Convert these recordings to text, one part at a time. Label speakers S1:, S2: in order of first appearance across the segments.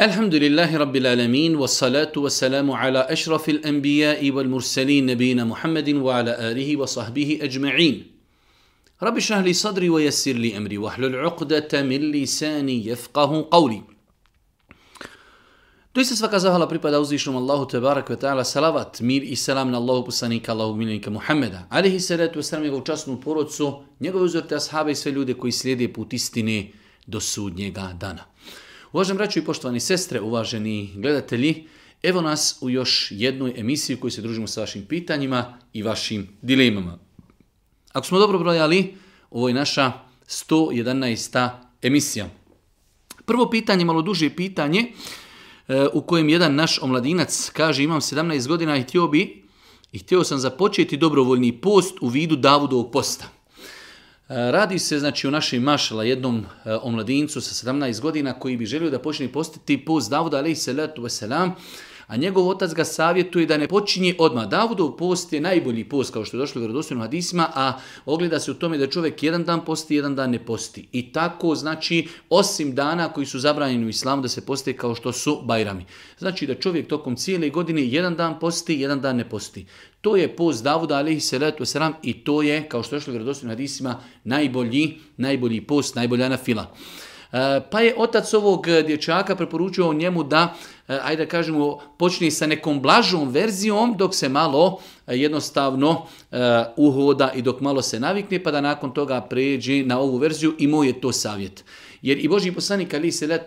S1: Elhamdülillahi Rabbil alemin ve salatu ve selamu ala eşrafil enbiyai vel murselin nebina Muhammedin ve ala alihi ve sahbihi ajma'in. Rabbi şrahli sadri ve yessirli emri ve hlul uqdete min lisani yefqahu qavli. Doista svaka zahvala pripada uzvišnjom Allahu tebarak ve ta'ala salavat, mir i selam na Allahu poslanika, Allahu milenika Muhammeda. Alihi salatu ve selam njegovu časnu porodcu, njegove uzvrte, ashabe i sve ljude koji slijede put istine do sudnjega dana. Uvaženi braću i poštovani sestre, uvaženi gledatelji, evo nas u još jednoj emisiji u kojoj se družimo sa vašim pitanjima i vašim dilemama. Ako smo dobro brojali, ovo je naša 111. emisija. Prvo pitanje, malo duže pitanje, e, u kojem jedan naš omladinac kaže imam 17 godina i htio bi i htio sam započeti dobrovoljni post u vidu Davudovog posta. E, radi se znači u našoj mašala, jednom e, omladincu sa 17 godina koji bi želio da počne postiti post Davuda alaihi salatu wasalam, a njegov otac ga savjetuje da ne počinje odmah. Davudov post je najbolji post, kao što je došlo u vjerodostojnim hadisima, a ogleda se u tome da čovjek jedan dan posti, jedan dan ne posti. I tako, znači, osim dana koji su zabranjeni u islamu da se poste kao što su bajrami. Znači da čovjek tokom cijele godine jedan dan posti, jedan dan ne posti. To je post Davuda alaihi salatu sram i to je, kao što je došlo u na hadisima, najbolji, najbolji post, najbolja fila. E, pa je otac ovog dječaka preporučio njemu da E, ajde da kažemo, počni sa nekom blažom verzijom dok se malo e, jednostavno e, uhoda i dok malo se navikne, pa da nakon toga pređe na ovu verziju i moj je to savjet. Jer i Boži poslanik ali se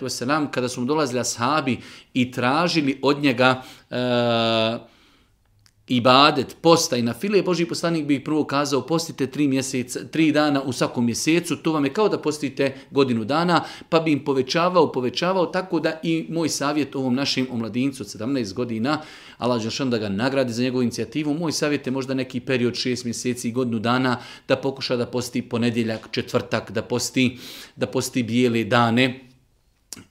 S1: kada su mu dolazili ashabi i tražili od njega ibadet, posta i na file, Boži poslanik bi prvo kazao postite tri, mjeseca, tri dana u svakom mjesecu, to vam je kao da postite godinu dana, pa bi im povećavao, povećavao, tako da i moj savjet ovom našem omladincu od 17 godina, Allah Žešan da ga nagradi za njegovu inicijativu, moj savjet je možda neki period 6 mjeseci i godinu dana da pokuša da posti ponedjeljak, četvrtak, da posti, da posti bijele dane,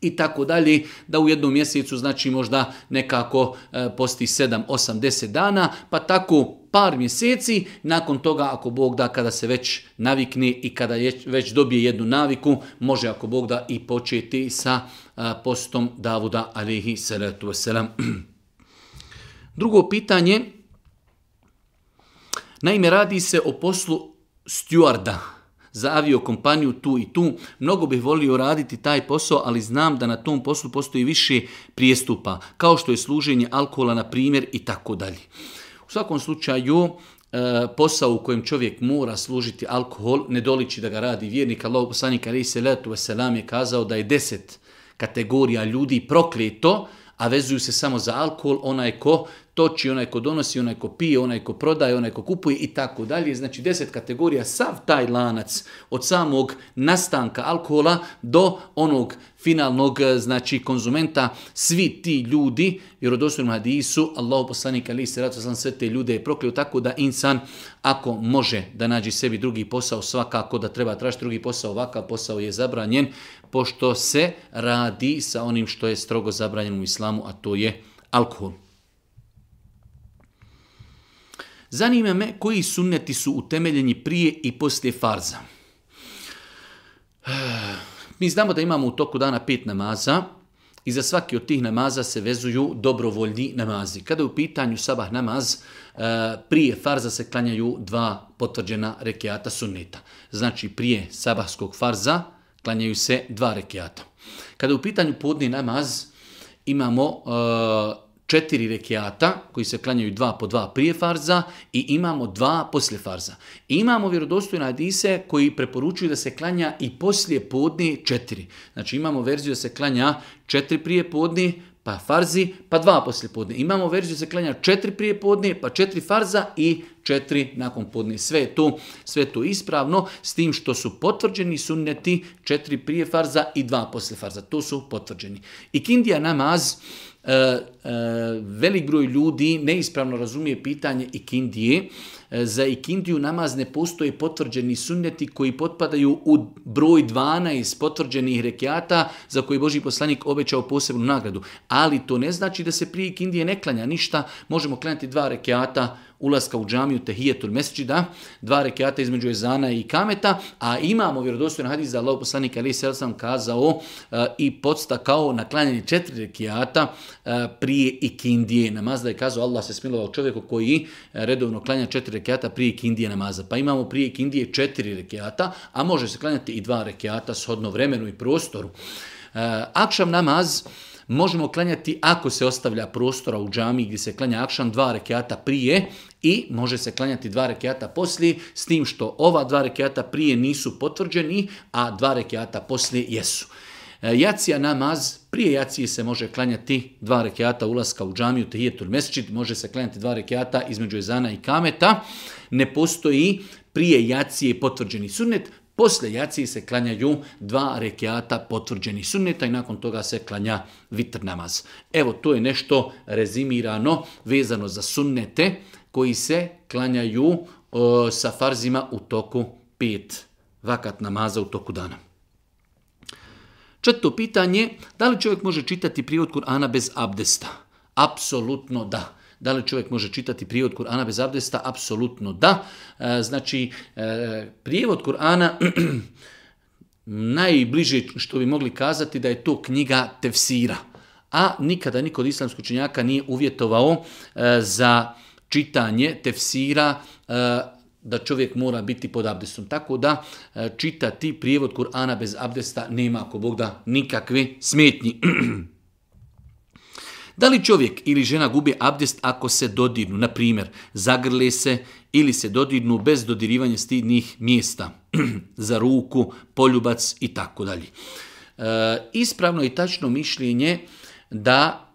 S1: i tako dalje, da u jednom mjesecu znači možda nekako e, posti 7, 8, 10 dana, pa tako par mjeseci, nakon toga ako Bog da kada se već navikne i kada već dobije jednu naviku, može ako Bog da i početi sa e, postom Davuda alihi salatu Drugo pitanje, naime radi se o poslu stjuarda, za kompaniju tu i tu, mnogo bih volio raditi taj posao, ali znam da na tom poslu postoji više prijestupa, kao što je služenje alkohola, na primjer, i tako dalje. U svakom slučaju, e, posao u kojem čovjek mora služiti alkohol, ne doliči da ga radi vjernik. Allah poslanik se ve je kazao da je deset kategorija ljudi prokleto, a vezuju se samo za alkohol, onaj ko toči, onaj ko donosi, onaj ko pije, onaj ko prodaje, onaj ko kupuje i tako dalje. Znači deset kategorija, sav taj lanac od samog nastanka alkohola do onog finalnog e, znači konzumenta, svi ti ljudi, jer od osnovnog hadisu, Allah poslanik se ratu sam sve te ljude je tako da insan ako može da nađi sebi drugi posao, svakako da treba tražiti drugi posao, ovakav posao je zabranjen, pošto se radi sa onim što je strogo zabranjeno u islamu, a to je alkohol. Zanima me koji sunneti su utemeljeni prije i poslije farza. Mi znamo da imamo u toku dana pet namaza i za svaki od tih namaza se vezuju dobrovoljni namazi. Kada je u pitanju sabah namaz, eh, prije farza se klanjaju dva potvrđena rekiata sunneta. Znači prije sabahskog farza klanjaju se dva rekiata. Kada je u pitanju podni namaz, imamo eh, četiri rekiata koji se klanjaju dva po dva prije farza i imamo dva poslije farza. Imamo vjerodostojne hadise koji preporučuju da se klanja i poslije podni četiri. Znači imamo verziju da se klanja četiri prije podni, pa farzi, pa dva poslije podne. Imamo verziju da se klanja četiri prije podni, pa četiri farza i četiri nakon podne. Sve je to, sve to ispravno, s tim što su potvrđeni sunneti četiri prije farza i dva poslije farza. To su potvrđeni. I kindija namaz, E, e, velik broj ljudi neispravno razumije pitanje ikindije. E, za ikindiju namaz ne postoje potvrđeni sunneti koji potpadaju u broj 12 potvrđenih rekiata za koji Boži poslanik obećao posebnu nagradu. Ali to ne znači da se prije ikindije ne klanja ništa. Možemo klanjati dva rekiata ulaska u džamiju tehijetul da dva rekiata između ezana i kameta, a imamo vjerodostojno hadis da Allah poslanika ali sam kazao e, i podstakao klanjanje četiri rekiata e, prije ikindije namaza, da je kazao Allah se smilovao čovjeku koji e, redovno klanja četiri rekiata prije ikindije namaza. Pa imamo prije ikindije četiri rekiata, a može se klanjati i dva rekiata shodno vremenu i prostoru. Akšam namaz možemo klanjati ako se ostavlja prostora u džami gdje se klanja akšan dva rekiata prije i može se klanjati dva rekiata poslije s tim što ova dva rekiata prije nisu potvrđeni, a dva rekiata poslije jesu. E, Jacija namaz, prije jacije se može klanjati dva rekiata ulaska u džamiju, tehijetul mesčit, može se klanjati dva rekiata između ezana i kameta. Ne postoji prije jacije potvrđeni sunnet, poslije jaciji se klanjaju dva rekiata potvrđenih sunneta i nakon toga se klanja vitr namaz. Evo, to je nešto rezimirano vezano za sunnete koji se klanjaju sa farzima u toku pet vakat namaza u toku dana. Četvrto pitanje, da li čovjek može čitati prijevod Kur'ana bez abdesta? Apsolutno da. Da li čovjek može čitati prijevod Kur'ana bez abdesta? Apsolutno da. E, znači, e, prijevod Kur'ana najbliže što bi mogli kazati da je to knjiga tefsira. A nikada niko od islamskih činjaka nije uvjetovao e, za čitanje tefsira da čovjek mora biti pod abdestom. Tako da čitati prijevod Kur'ana bez abdesta nema ako Bog da nikakve smetnji. Da li čovjek ili žena gubi abdest ako se dodirnu, na primjer, zagrle se ili se dodirnu bez dodirivanja stidnih mjesta, za ruku, poljubac i tako dalje. E, ispravno i tačno mišljenje da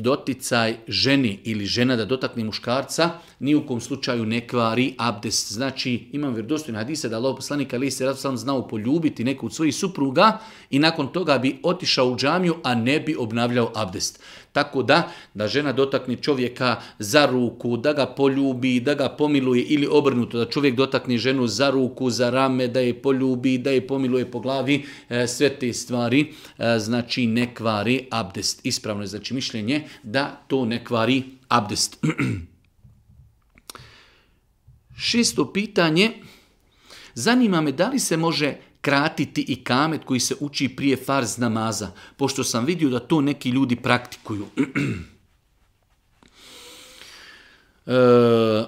S1: doticaj ženi ili žena da dotakne muškarca ni u kom slučaju ne kvari abdest. Znači, imam vjerodostojne hadise da Allah poslanik ali se sam znao poljubiti neku od svojih supruga i nakon toga bi otišao u džamiju, a ne bi obnavljao abdest. Tako da, da žena dotakne čovjeka za ruku, da ga poljubi, da ga pomiluje ili obrnuto, da čovjek dotakne ženu za ruku, za rame, da je poljubi, da je pomiluje po glavi, e, sve te stvari, e, znači ne kvari abdest. Ispravno je znači mišljenje da to ne kvari abdest. Šesto pitanje, zanima me da li se može kratiti i kamet koji se uči prije farz namaza, pošto sam vidio da to neki ljudi praktikuju. E,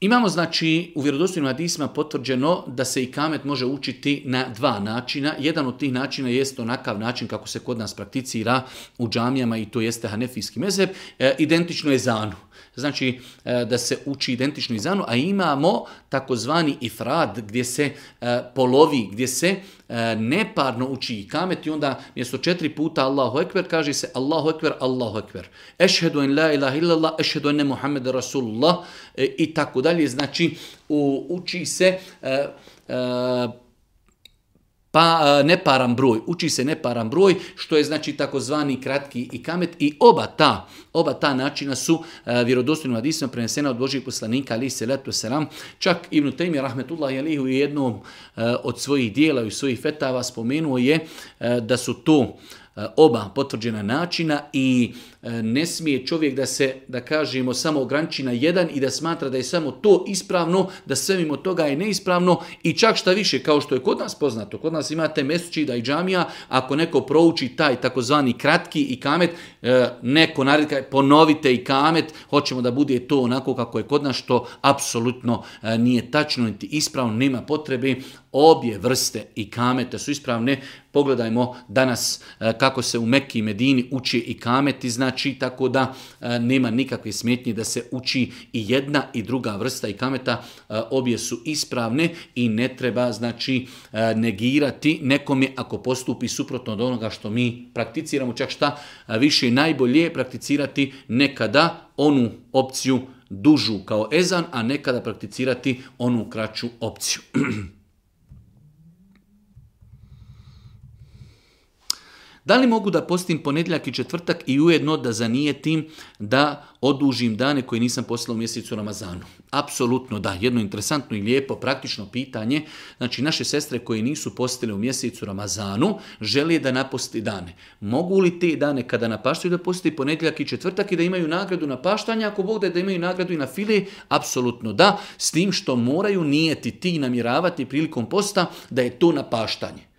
S1: imamo znači u vjerodostojnim hadisima potvrđeno da se i kamet može učiti na dva načina. Jedan od tih načina jest onakav način kako se kod nas prakticira u džamijama i to jeste hanefijski mezheb, e, identično je zanu znači e, da se uči identično izanu, a imamo takozvani ifrad gdje se e, polovi, gdje se e, neparno uči i kamet i onda mjesto četiri puta Allahu Ekber kaže se Allahu Ekber, Allahu Ekber. Ešhedu en la ilaha illallah, ešhedu Muhammed Rasulullah i tako dalje. Znači uči se pa e, neparan broj, uči se neparan broj, što je znači takozvani kratki i kamet i oba ta, oba ta načina su e, vjerodostojnim hadisima prenesena od Božih poslanika ali se letu selam. Čak Ibn Taymi rahmetullah jelihu u jednom e, od svojih dijela i svojih fetava spomenuo je da su to oba potvrđena načina i E, ne smije čovjek da se, da kažemo, samo ograniči na jedan i da smatra da je samo to ispravno, da sve mimo toga je neispravno i čak šta više, kao što je kod nas poznato, kod nas imate mesući da i džamija, ako neko prouči taj takozvani kratki i kamet, e, neko naredka ponovite i kamet, hoćemo da bude to onako kako je kod nas, što apsolutno e, nije tačno, niti ispravno, nema potrebe, obje vrste i kamete su ispravne. Pogledajmo danas kako se u Mekki i Medini uči i kameti, znači znači tako da e, nema nikakve smetnje da se uči i jedna i druga vrsta i kameta, e, obje su ispravne i ne treba znači e, negirati nekome ako postupi suprotno od onoga što mi prakticiramo, čak šta više najbolje prakticirati nekada onu opciju dužu kao ezan, a nekada prakticirati onu kraću opciju. Da li mogu da postim ponedjeljak i četvrtak i ujedno da zanijetim da odužim dane koje nisam poslao u mjesecu Ramazanu? Apsolutno da. Jedno interesantno i lijepo praktično pitanje. Znači, naše sestre koje nisu postile u mjesecu Ramazanu žele da naposti dane. Mogu li te dane kada napaštaju da posti ponedljak i četvrtak i da imaju nagradu na paštanje? Ako Bog da da imaju nagradu i na file, apsolutno da. S tim što moraju nijeti ti namjeravati prilikom posta da je to napaštanje.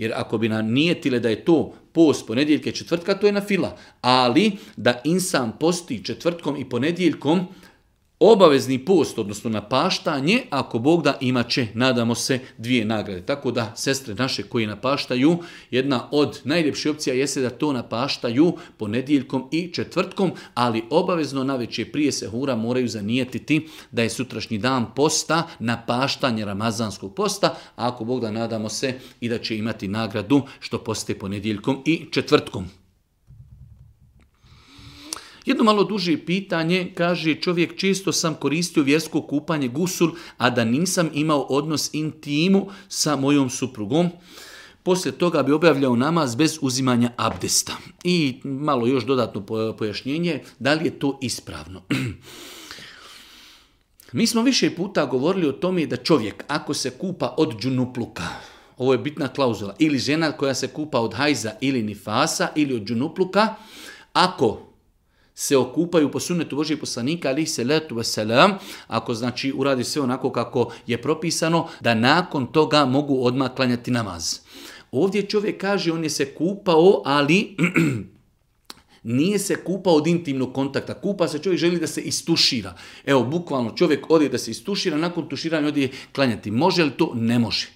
S1: Jer ako bi nam nijetile da je to post ponedjeljke četvrtka, to je na fila. Ali da insan posti četvrtkom i ponedjeljkom, obavezni post, odnosno napaštanje, ako Bog da imat će, nadamo se, dvije nagrade. Tako da sestre naše koje napaštaju, jedna od najljepših opcija jeste da to napaštaju ponedjeljkom i četvrtkom, ali obavezno na veće prije sehura moraju zanijetiti da je sutrašnji dan posta, napaštanje ramazanskog posta, ako Bog da nadamo se i da će imati nagradu što poste ponedjeljkom i četvrtkom. Jedno malo duže pitanje, kaže čovjek često sam koristio vjersko kupanje gusul, a da nisam imao odnos intimu sa mojom suprugom. Poslije toga bi objavljao namaz bez uzimanja abdesta. I malo još dodatno pojašnjenje, da li je to ispravno. Mi smo više puta govorili o tome da čovjek ako se kupa od džunupluka, ovo je bitna klauzula, ili žena koja se kupa od hajza ili nifasa ili od džunupluka, ako se okupaju po sunnetu Božijeg poslanika, ali se letu veselam, ako znači uradi sve onako kako je propisano, da nakon toga mogu odmah klanjati namaz. Ovdje čovjek kaže, on je se kupao, ali nije se kupao od intimnog kontakta. Kupa se čovjek želi da se istušira. Evo, bukvalno čovjek odje da se istušira, nakon tuširanja odje klanjati. Može li to? Ne može.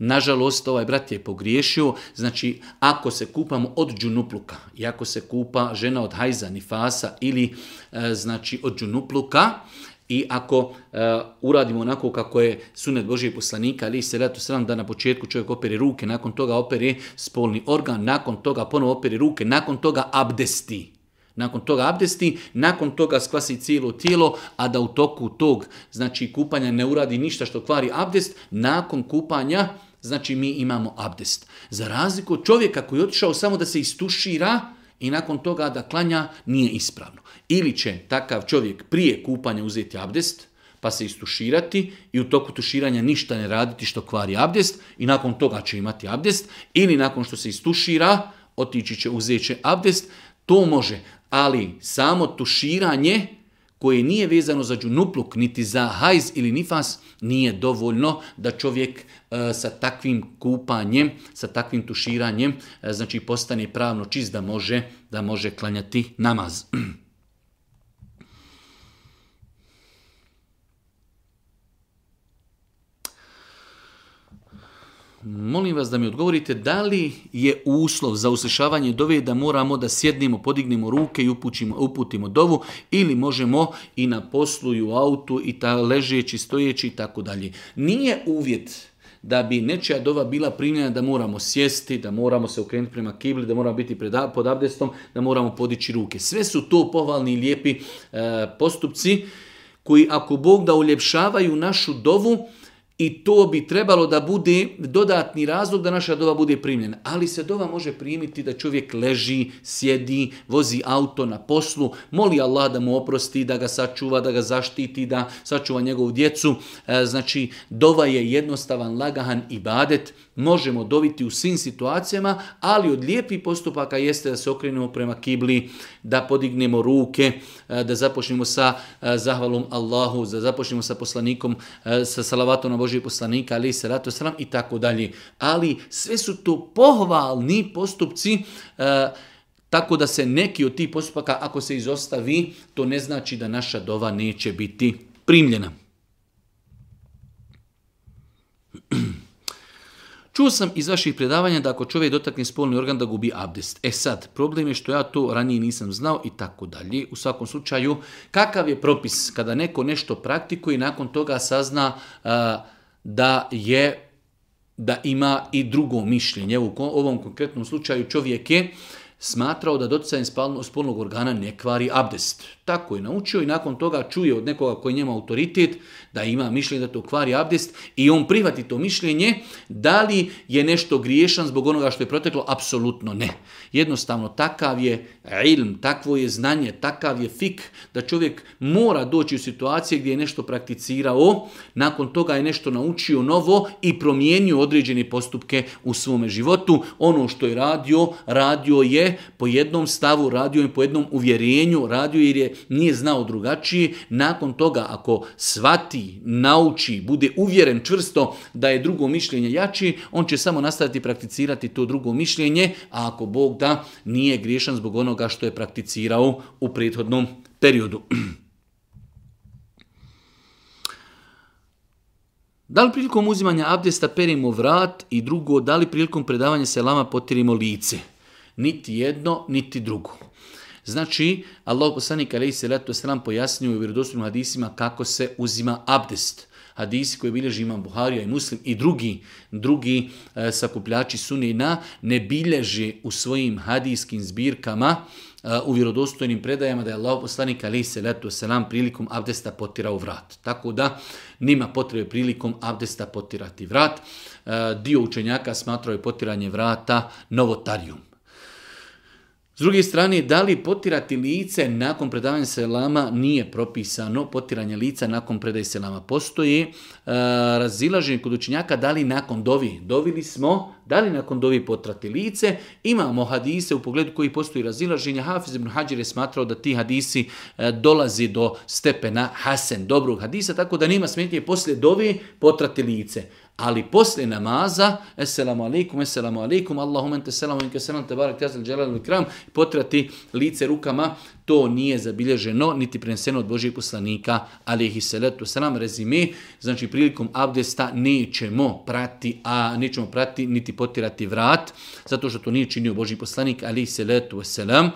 S1: Nažalost, ovaj brat je pogriješio, znači ako se kupamo od džunupluka i ako se kupa žena od hajza, nifasa ili e, znači od džunupluka, i ako e, uradimo onako kako je sunet Božije poslanika, ali se to sram da na početku čovjek opere ruke, nakon toga opere spolni organ, nakon toga ponovo operi ruke, nakon toga abdesti. Nakon toga abdesti, nakon toga skvasi cijelo tijelo, a da u toku tog znači kupanja ne uradi ništa što kvari abdest, nakon kupanja Znači mi imamo abdest. Za razliku od čovjeka koji je otišao samo da se istušira i nakon toga da klanja nije ispravno. Ili će takav čovjek prije kupanja uzeti abdest, pa se istuširati i u toku tuširanja ništa ne raditi što kvari abdest i nakon toga će imati abdest ili nakon što se istušira otići će uzeti abdest, to može, ali samo tuširanje koje nije vezano za džunupluk, niti za hajz ili nifas, nije dovoljno da čovjek e, sa takvim kupanjem, sa takvim tuširanjem, e, znači postane pravno čist da može, da može klanjati namaz. molim vas da mi odgovorite, da li je uslov za uslišavanje dove da moramo da sjednemo, podignemo ruke i upućimo, uputimo dovu ili možemo i na poslu i u autu i ta ležeći, stojeći i tako dalje. Nije uvjet da bi nečija dova bila primljena da moramo sjesti, da moramo se okrenuti prema kibli, da moramo biti pod abdestom, da moramo podići ruke. Sve su to pohvalni i lijepi e, postupci koji ako Bog da uljepšavaju našu dovu, i to bi trebalo da bude dodatni razlog da naša dova bude primljena. Ali se dova može primiti da čovjek leži, sjedi, vozi auto na poslu, moli Allah da mu oprosti, da ga sačuva, da ga zaštiti, da sačuva njegovu djecu. E, znači, dova je jednostavan, lagahan i badet možemo dobiti u svim situacijama, ali od lijepih postupaka jeste da se okrenemo prema kibli, da podignemo ruke, e, da započnemo sa e, zahvalom Allahu, da započnemo sa poslanikom, e, sa salavatom na Božije poslanika, ali se ratu sram i tako dalje. Ali sve su to pohvalni postupci tako da se neki od tih postupaka, ako se izostavi, to ne znači da naša dova neće biti primljena. Čuo sam iz vaših predavanja da ako čovjek dotakne spolni organ da gubi abdest. E sad, problem je što ja to ranije nisam znao i tako dalje. U svakom slučaju, kakav je propis kada neko nešto praktikuje i nakon toga sazna da je da ima i drugo mišljenje. U ovom konkretnom slučaju čovjek je smatrao da doticajem spolnog organa ne kvari abdest. Tako je naučio i nakon toga čuje od nekoga koji njema autoritet da ima mišljenje da to kvari abdest i on prihvati to mišljenje. Da li je nešto griješan zbog onoga što je proteklo? Apsolutno ne. Jednostavno takav je ilm, takvo je znanje, takav je fik da čovjek mora doći u situacije gdje je nešto prakticirao, nakon toga je nešto naučio novo i promijenio određene postupke u svome životu. Ono što je radio, radio je po jednom stavu radio i po jednom uvjerenju radio jer je nije znao drugačije. Nakon toga ako svati, nauči, bude uvjeren čvrsto da je drugo mišljenje jači, on će samo nastaviti prakticirati to drugo mišljenje, a ako Bog da, nije griješan zbog onoga što je prakticirao u prethodnom periodu. Da li prilikom uzimanja abdesta perimo vrat i drugo, da li prilikom predavanja selama potirimo lice? niti jedno, niti drugo. Znači, Allah poslanik alaihi salatu wasalam pojasnio u vjerodostojnim hadisima kako se uzima abdest. Hadisi koje bilježi imam Buharija i Muslim i drugi, drugi e, sakupljači sunina ne bilježi u svojim hadijskim zbirkama e, u vjerodostojnim predajama da je Allah poslanik alaihi salatu wasalam prilikom abdesta potirao vrat. Tako da nima potrebe prilikom abdesta potirati vrat. E, dio učenjaka smatrao je potiranje vrata novotarijom. S druge strane, da li potirati lice nakon predavanja selama nije propisano, potiranje lica nakon predaje selama postoji, e, razilaženje kod učenjaka da li nakon dovi, dovili smo, da li nakon dovi potrati lice, imamo hadise u pogledu koji postoji razilaženje, Hafiz ibn Hađir je smatrao da ti hadisi e, dolazi do stepena hasen, dobrog hadisa, tako da nema smetnje poslije dovi potrati lice. Ali poslije namaza, eselamu alaikum, eselamu alaikum, Allahum ente selamu inke selam, te barak tjazal dželal kram, potrati lice rukama, to nije zabilježeno, niti preneseno od Božijeg poslanika, alihi salatu selam, rezime, znači prilikom abdesta nećemo prati, a nećemo prati niti potirati vrat, zato što to nije činio Božji poslanik, alihi salatu selam.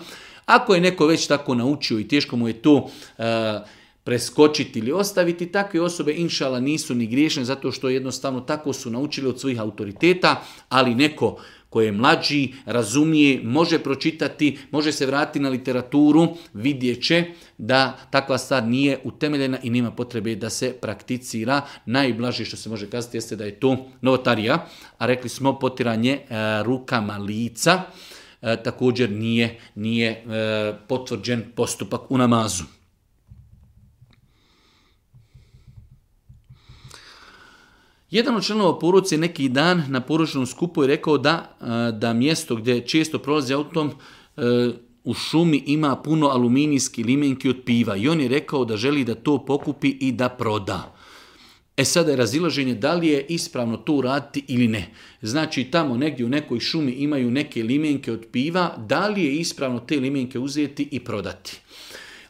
S1: Ako je neko već tako naučio i teško mu je to eh, preskočiti ili ostaviti, takve osobe inšala nisu ni griješne zato što jednostavno tako su naučili od svojih autoriteta, ali neko koje je mlađi, razumije, može pročitati, može se vratiti na literaturu, vidjet će da takva stvar nije utemeljena i nema potrebe da se prakticira. Najblaže što se može kazati jeste da je to novotarija, a rekli smo potiranje e, rukama lica, e, također nije, nije e, potvrđen postupak u namazu. Jedan od članova poruci neki dan na poručnom skupu je rekao da, e, da mjesto gdje često prolazi autom e, u šumi ima puno aluminijski limenki od piva i on je rekao da želi da to pokupi i da proda. E sada je razilaženje da li je ispravno to raditi ili ne. Znači tamo negdje u nekoj šumi imaju neke limenke od piva, da li je ispravno te limenke uzeti i prodati.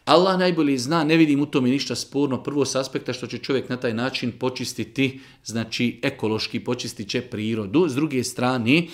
S1: Allah najbolje zna, ne vidim u tome ništa sporno. Prvo s aspekta što će čovjek na taj način počistiti, znači ekološki počistit će prirodu. S druge strane,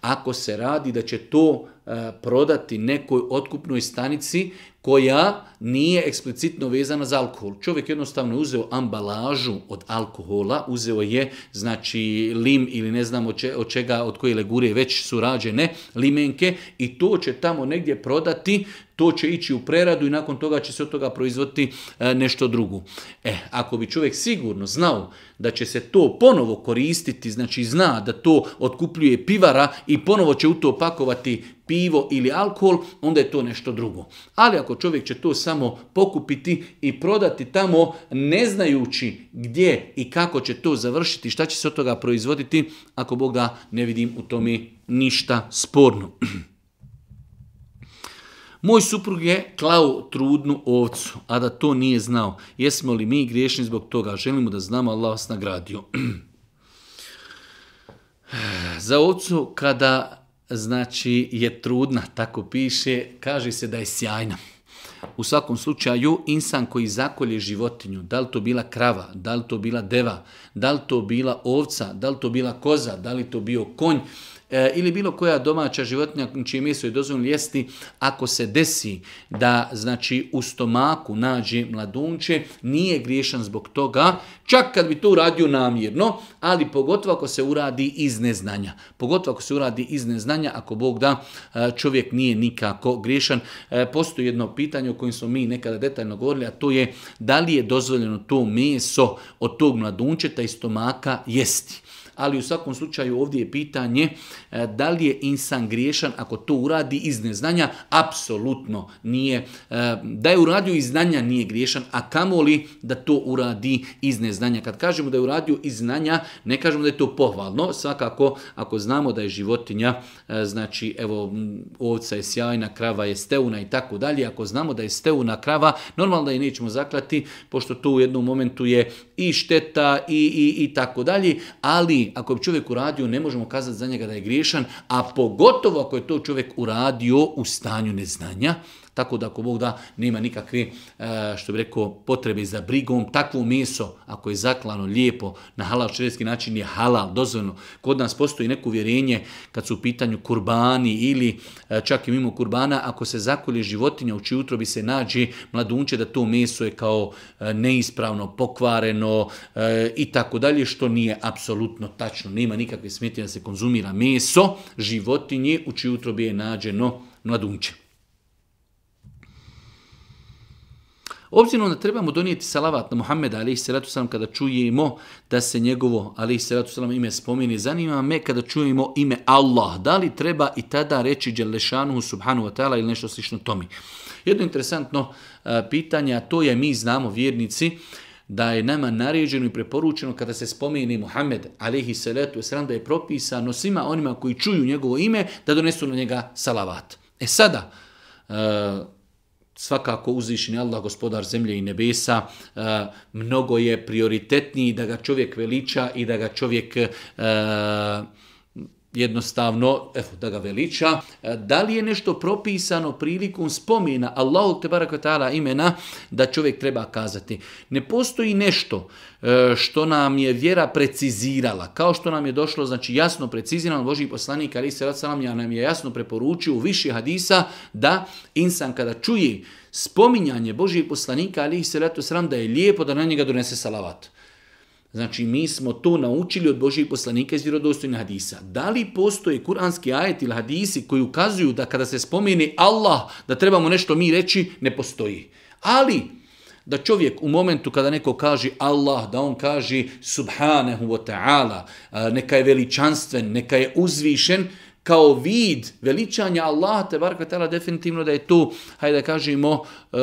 S1: ako se radi da će to E, prodati nekoj otkupnoj stanici koja nije eksplicitno vezana za alkohol. Čovjek jednostavno uzeo ambalažu od alkohola, uzeo je znači lim ili ne znam od čega, od koje legure već su rađene limenke i to će tamo negdje prodati, to će ići u preradu i nakon toga će se od toga proizvoditi e, nešto drugo. E, ako bi čovjek sigurno znao da će se to ponovo koristiti, znači zna da to otkupljuje pivara i ponovo će u to pakovati pivo ili alkohol, onda je to nešto drugo. Ali ako čovjek će to samo pokupiti i prodati tamo ne znajući gdje i kako će to završiti, šta će se od toga proizvoditi, ako Boga ne vidim u tome ništa sporno. Moj suprug je klao trudnu ovcu, a da to nije znao. Jesmo li mi griješni zbog toga? Želimo da znamo, Allah vas nagradio. Za ovcu kada znači je trudna, tako piše, kaže se da je sjajna. U svakom slučaju, insan koji zakolje životinju, da li to bila krava, da li to bila deva, da li to bila ovca, da li to bila koza, da li to bio konj, e, ili bilo koja domaća životinja čije meso je dozvoljeno jesti, ako se desi da znači u stomaku nađe mladunče, nije griješan zbog toga, čak kad bi to uradio namjerno, ali pogotovo ako se uradi iz neznanja. Pogotovo ako se uradi iz neznanja, ako Bog da, e, čovjek nije nikako griješan. E, postoji jedno pitanje o kojem smo mi nekada detaljno govorili, a to je da li je dozvoljeno to meso od tog mladunčeta i stomaka jesti ali u svakom slučaju ovdje je pitanje e, da li je insan griješan ako to uradi iz neznanja, apsolutno nije. E, da je uradio iz znanja nije griješan, a kamoli da to uradi iz neznanja. Kad kažemo da je uradio iz znanja, ne kažemo da je to pohvalno, svakako ako znamo da je životinja, e, znači evo ovca je sjajna, krava je steuna i tako dalje, ako znamo da je steuna krava, normalno da je nećemo zaklati, pošto to u jednom momentu je i šteta i, i, i tako dalje, ali ako je čovjek uradio, ne možemo kazati za njega da je griješan, a pogotovo ako je to čovjek uradio u stanju neznanja, tako da ako Bog da, nema nikakve, e, što bi rekao, potrebe za brigom. Takvo meso, ako je zaklano lijepo, na halal čredski način je halal, dozvoljno. Kod nas postoji neko uvjerenje, kad su u pitanju kurbani ili e, čak i mimo kurbana, ako se zakolje životinja u čiju utrobi se nađe mladunče da to meso je kao e, neispravno, pokvareno i tako dalje, što nije apsolutno tačno. Nema nikakve smetnje da se konzumira meso životinje u čiju utrobi je nađeno mladunče. Obzirom da trebamo donijeti salavat na Muhammeda i salatu salam kada čujemo da se njegovo alaihi salatu salam ime spomeni, zanima me kada čujemo ime Allah, da li treba i tada reći Đelešanu, subhanu wa ta'ala ili nešto slično tomi. Jedno interesantno pitanje, a to je mi znamo vjernici, da je nama naređeno i preporučeno kada se spomeni Muhammed alaihi salatu da je propisano svima onima koji čuju njegovo ime da donesu na njega salavat. E sada, svakako uzvišeni Allah, gospodar zemlje i nebesa, e, mnogo je prioritetniji da ga čovjek veliča i da ga čovjek e, jednostavno evo, da ga veliča. E, da li je nešto propisano prilikom spomena Allahu te barakatala imena da čovjek treba kazati? Ne postoji nešto e, što nam je vjera precizirala, kao što nam je došlo, znači jasno precizirano, Boži poslanik Ali se ja nam je jasno preporučio u više hadisa da insan kada čuje spominjanje Božijeg poslanika ali se salatu sram da je lijepo da na njega donese salavat. Znači, mi smo to naučili od Božih poslanika iz vjerodostojnih hadisa. Da li postoje kuranski ajet ili hadisi koji ukazuju da kada se spomeni Allah, da trebamo nešto mi reći, ne postoji. Ali, da čovjek u momentu kada neko kaže Allah, da on kaže subhanahu wa ta'ala, neka je veličanstven, neka je uzvišen, kao vid veličanja Allah, te barka definitivno da je to, hajde da kažemo, e,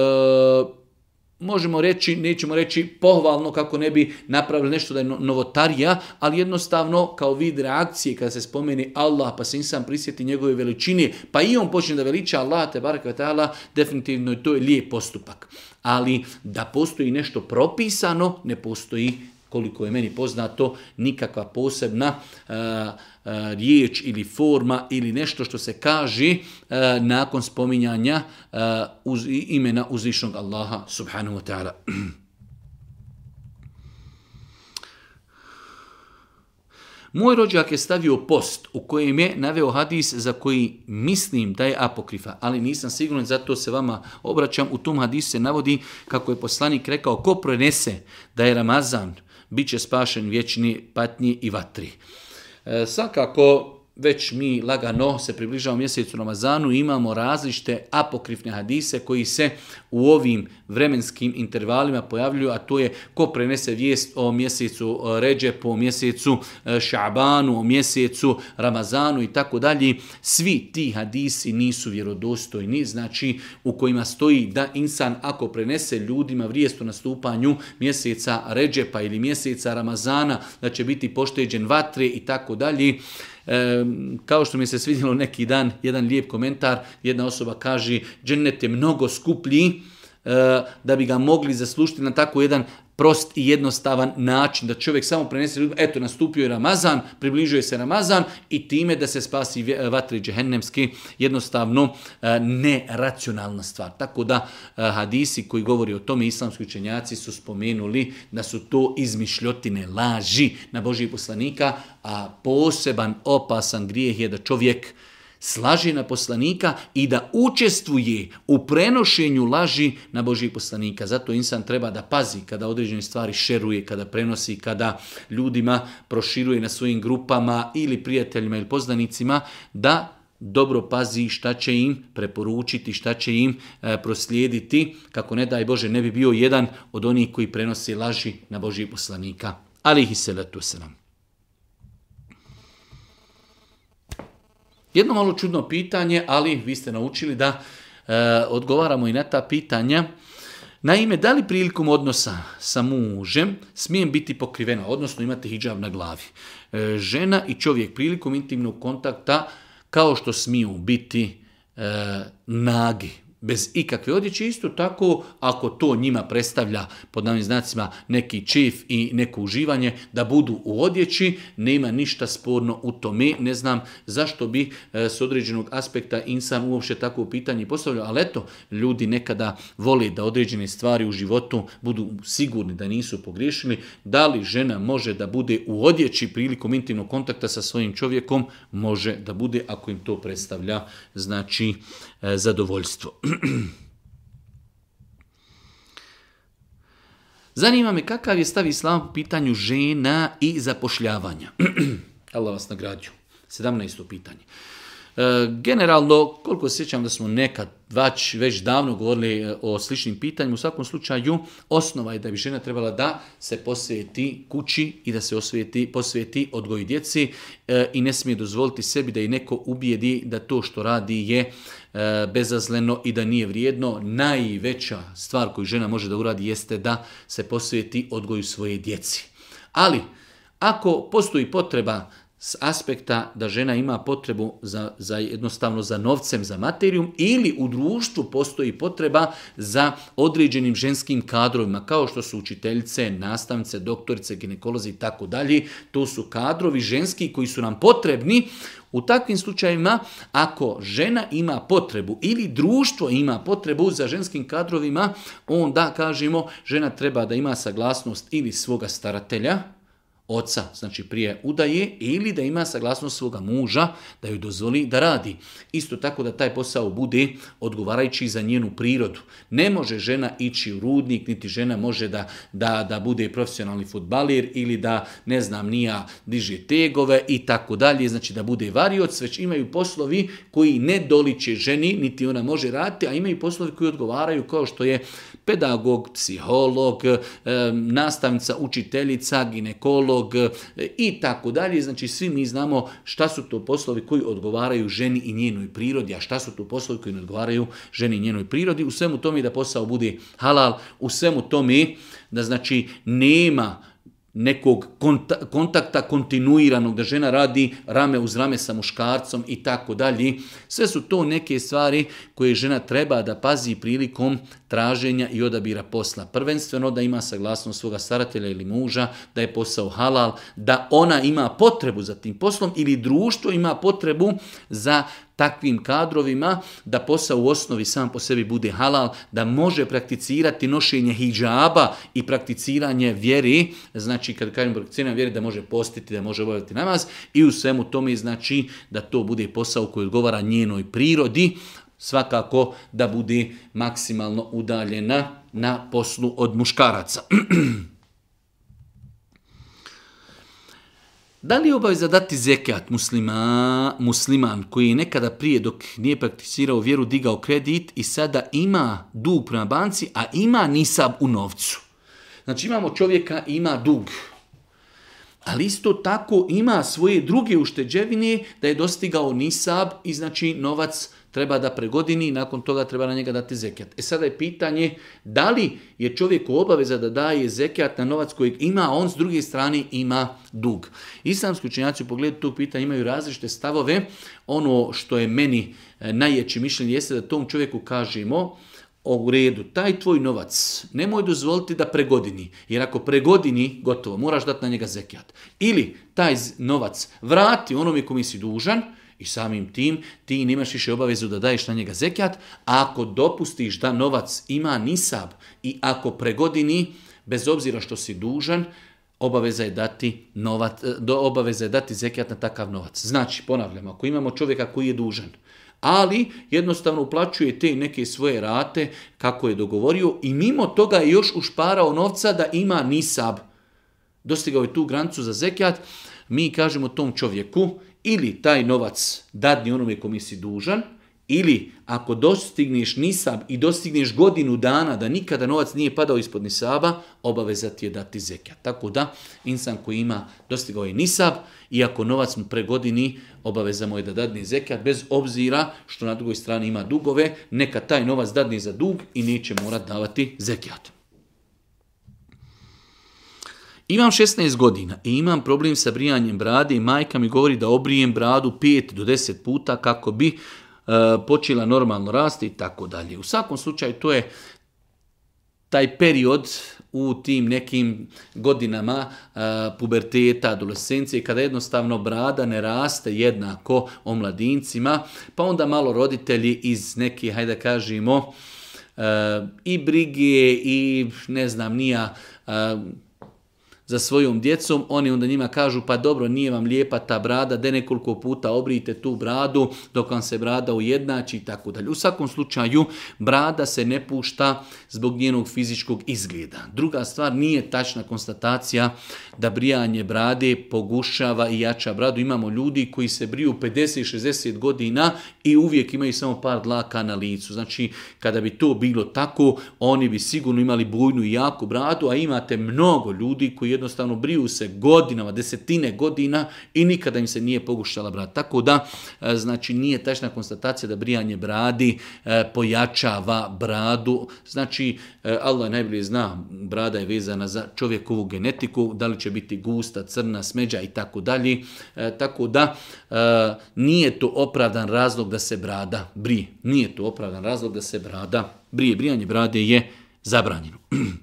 S1: možemo reći, nećemo reći pohvalno kako ne bi napravili nešto da je novotarija, ali jednostavno kao vid reakcije kada se spomeni Allah pa se sam prisjeti njegove veličine, pa i on počne da veliča Allah, te barakvetala, definitivno to je lijep postupak. Ali da postoji nešto propisano, ne postoji koliko je meni poznato, nikakva posebna eh, eh, riječ ili forma ili nešto što se kaže eh, nakon spominjanja uz, imena uzvišnog Allaha subhanahu wa ta'ala. Moj rođak je stavio post u kojem je naveo hadis za koji mislim da je apokrifa, ali nisam siguran, zato se vama obraćam. U tom hadisu se navodi kako je poslanik rekao, ko prenese da je Ramazan bit će spašen vječni patnji i vatri. E, svakako, već mi lagano se približavamo mjesecu Ramazanu imamo različite apokrifne hadise koji se u ovim vremenskim intervalima pojavljuju, a to je ko prenese vijest o mjesecu e, Ređe, po mjesecu e, Šabanu, o mjesecu Ramazanu i tako dalje. Svi ti hadisi nisu vjerodostojni, znači u kojima stoji da insan ako prenese ljudima vrijest o nastupanju mjeseca Ređepa ili mjeseca Ramazana, da će biti pošteđen vatre i tako dalje kao što mi se svidjelo neki dan, jedan lijep komentar, jedna osoba kaže, džennet je mnogo skuplji, eh, da bi ga mogli zaslušiti na tako jedan prost i jednostavan način, da čovjek samo prenese ljudima, eto nastupio je Ramazan, približuje se Ramazan i time da se spasi vatri džehennemski, jednostavno e, neracionalna stvar. Tako da e, hadisi koji govori o tome, islamski učenjaci su spomenuli da su to izmišljotine laži na Božih poslanika, a poseban opasan grijeh je da čovjek slaži na poslanika i da učestvuje u prenošenju laži na Božih poslanika. Zato insan treba da pazi kada određene stvari šeruje, kada prenosi, kada ljudima proširuje na svojim grupama ili prijateljima ili poznanicima, da dobro pazi šta će im preporučiti, šta će im e, proslijediti, kako ne daj Bože ne bi bio jedan od onih koji prenosi laži na Božih poslanika. Ali i se nam. Jedno malo čudno pitanje, ali vi ste naučili da e, odgovaramo i na ta pitanja. Naime, da li prilikom odnosa sa mužem smijem biti pokrivena, odnosno imate hijab na glavi? E, žena i čovjek prilikom intimnog kontakta, kao što smiju biti e, nagi, bez ikakve odjeće, isto tako ako to njima predstavlja pod navim znacima neki čif i neko uživanje da budu u odjeći, nema ništa sporno u tome, ne znam zašto bi e, s određenog aspekta insan uopće tako u pitanje postavljao, ali eto, ljudi nekada vole da određene stvari u životu budu sigurni da nisu pogriješili, da li žena može da bude u odjeći prilikom intimnog kontakta sa svojim čovjekom, može da bude ako im to predstavlja znači e, zadovoljstvo. Zanima me kakav je stav islama u pitanju žena i zapošljavanja. Allah vas nagrađu. 17. pitanje. E, generalno, koliko se sjećam da smo nekad već, već davno govorili e, o sličnim pitanjima, u svakom slučaju osnova je da bi žena trebala da se posvijeti kući i da se osvijeti, posvijeti odgoji djeci e, i ne smije dozvoliti sebi da je neko ubijedi da to što radi je bezazleno i da nije vrijedno. Najveća stvar koju žena može da uradi jeste da se posvijeti odgoju svoje djeci. Ali, ako postoji potreba s aspekta da žena ima potrebu za, za jednostavno za novcem, za materijum ili u društvu postoji potreba za određenim ženskim kadrovima kao što su učiteljice, nastavnice, doktorice, ginekolozi i tako dalje. To su kadrovi ženski koji su nam potrebni. U takvim slučajevima ako žena ima potrebu ili društvo ima potrebu za ženskim kadrovima, onda kažemo žena treba da ima saglasnost ili svoga staratelja, oca, znači prije udaje, ili da ima saglasnost svoga muža da ju dozvoli da radi. Isto tako da taj posao bude odgovarajući za njenu prirodu. Ne može žena ići u rudnik, niti žena može da, da, da bude profesionalni futbalir ili da, ne znam, nija diže tegove i tako dalje, znači da bude varioc, već imaju poslovi koji ne doliče ženi, niti ona može raditi, a imaju poslovi koji odgovaraju kao što je pedagog, psiholog, eh, nastavnica, učiteljica, ginekolog eh, i tako dalje. Znači svi mi znamo šta su to poslovi koji odgovaraju ženi i njenoj prirodi, a šta su to poslovi koji ne odgovaraju ženi i njenoj prirodi. U svemu tome da posao bude halal, u svemu tome da znači nema nekog kontakta, kontinuiranog, da žena radi rame uz rame sa muškarcom i tako dalje. Sve su to neke stvari koje žena treba da pazi prilikom traženja i odabira posla. Prvenstveno da ima saglasnost svoga staratelja ili muža, da je posao halal, da ona ima potrebu za tim poslom ili društvo ima potrebu za takvim kadrovima da posao u osnovi sam po sebi bude halal, da može prakticirati nošenje hijjaba i prakticiranje vjeri, znači kad kažem prakticiranje vjeri da može postiti, da može obavljati namaz i u svemu tome znači da to bude posao koji odgovara njenoj prirodi, svakako da bude maksimalno udaljena na poslu od muškaraca. Da li je obaveza dati zekat muslima, musliman koji je nekada prije dok nije prakticirao vjeru digao kredit i sada ima dug prema banci, a ima nisab u novcu? Znači imamo čovjeka ima dug, ali isto tako ima svoje druge ušteđevine da je dostigao nisab i znači novac treba da pregodini i nakon toga treba na njega dati zekijat. E sada je pitanje da li je čovjeku obaveza da daje zekijat na novac kojeg ima, a on s druge strane ima dug. Islamski učenjaci u pogledu tog pitanja imaju različite stavove. Ono što je meni e, najjeći mišljenje jeste da tom čovjeku kažemo u redu, taj tvoj novac nemoj dozvoliti da pregodini, jer ako pregodini, gotovo, moraš dati na njega zekijat. Ili taj novac vrati onome kome si dužan, i samim tim ti nemaš više obavezu da daješ na njega zekjat, a ako dopustiš da novac ima nisab i ako pregodini, bez obzira što si dužan, obaveza je dati novac, e, do obaveza je dati zekjat na takav novac. Znači, ponavljam, ako imamo čovjeka koji je dužan, ali jednostavno uplaćuje te neke svoje rate kako je dogovorio i mimo toga je još ušparao novca da ima nisab. Dostigao je tu granicu za zekijat, mi kažemo tom čovjeku ili taj novac dadni onome kom si dužan, ili ako dostigneš nisab i dostigneš godinu dana da nikada novac nije padao ispod nisaba, obaveza ti je dati zekijat. Tako da, insan koji ima dostigao je nisab i ako novac mu pregodini, obaveza mu je da dadne zekijat bez obzira što na drugoj strani ima dugove, neka taj novac dadne za dug i neće morat davati zekijat. Imam 16 godina i imam problem sa brijanjem brade i majka mi govori da obrijem bradu 5 do 10 puta kako bi e, počela normalno rasti i tako dalje. U svakom slučaju to je taj period u tim nekim godinama e, puberteta, adolescencije, kada jednostavno brada ne raste jednako o mladincima, pa onda malo roditelji iz neke, hajde da kažemo, e, i brige i ne znam, nija za svojom djecom, oni onda njima kažu pa dobro nije vam lijepa ta brada, de nekoliko puta obrijte tu bradu dok vam se brada ujednači i tako dalje. U svakom slučaju brada se ne pušta zbog njenog fizičkog izgleda. Druga stvar nije tačna konstatacija da brijanje brade pogušava i jača bradu. Imamo ljudi koji se briju 50-60 godina i uvijek imaju samo par dlaka na licu. Znači kada bi to bilo tako oni bi sigurno imali bujnu i jaku bradu, a imate mnogo ljudi koji jednostavno briju se godinama, desetine godina i nikada im se nije pogušala brada. Tako da, e, znači, nije tačna konstatacija da brijanje bradi e, pojačava bradu. Znači, e, Allah najbolje zna, brada je vezana za čovjekovu genetiku, da li će biti gusta, crna, smeđa i tako dalje. Tako da, nije to opravdan razlog da se brada brije. Nije to opravdan razlog da se brada brije. Brijanje brade je zabranjeno.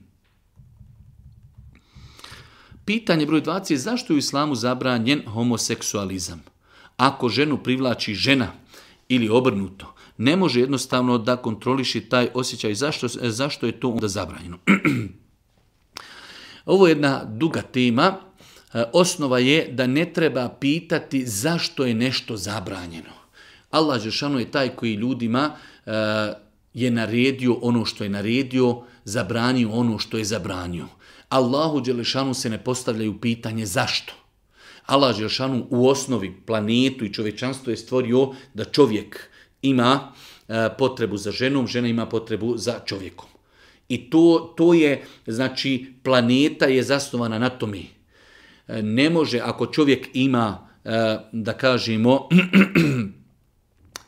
S1: Pitanje broj 20 je zašto je u islamu zabranjen homoseksualizam? Ako ženu privlači žena ili obrnuto, ne može jednostavno da kontroliši taj osjećaj. Zašto, zašto je to onda zabranjeno? Ovo je jedna duga tema. E, osnova je da ne treba pitati zašto je nešto zabranjeno. Allah Žešanu je taj koji ljudima e, je naredio ono što je naredio, zabranio ono što je zabranio. Allahu Đelešanu se ne postavljaju pitanje zašto. Allah Đelešanu u osnovi planetu i čovječanstvo je stvorio da čovjek ima e, potrebu za ženom, žena ima potrebu za čovjekom. I to, to je, znači, planeta je zasnovana na tome. E, ne može, ako čovjek ima, e, da kažemo,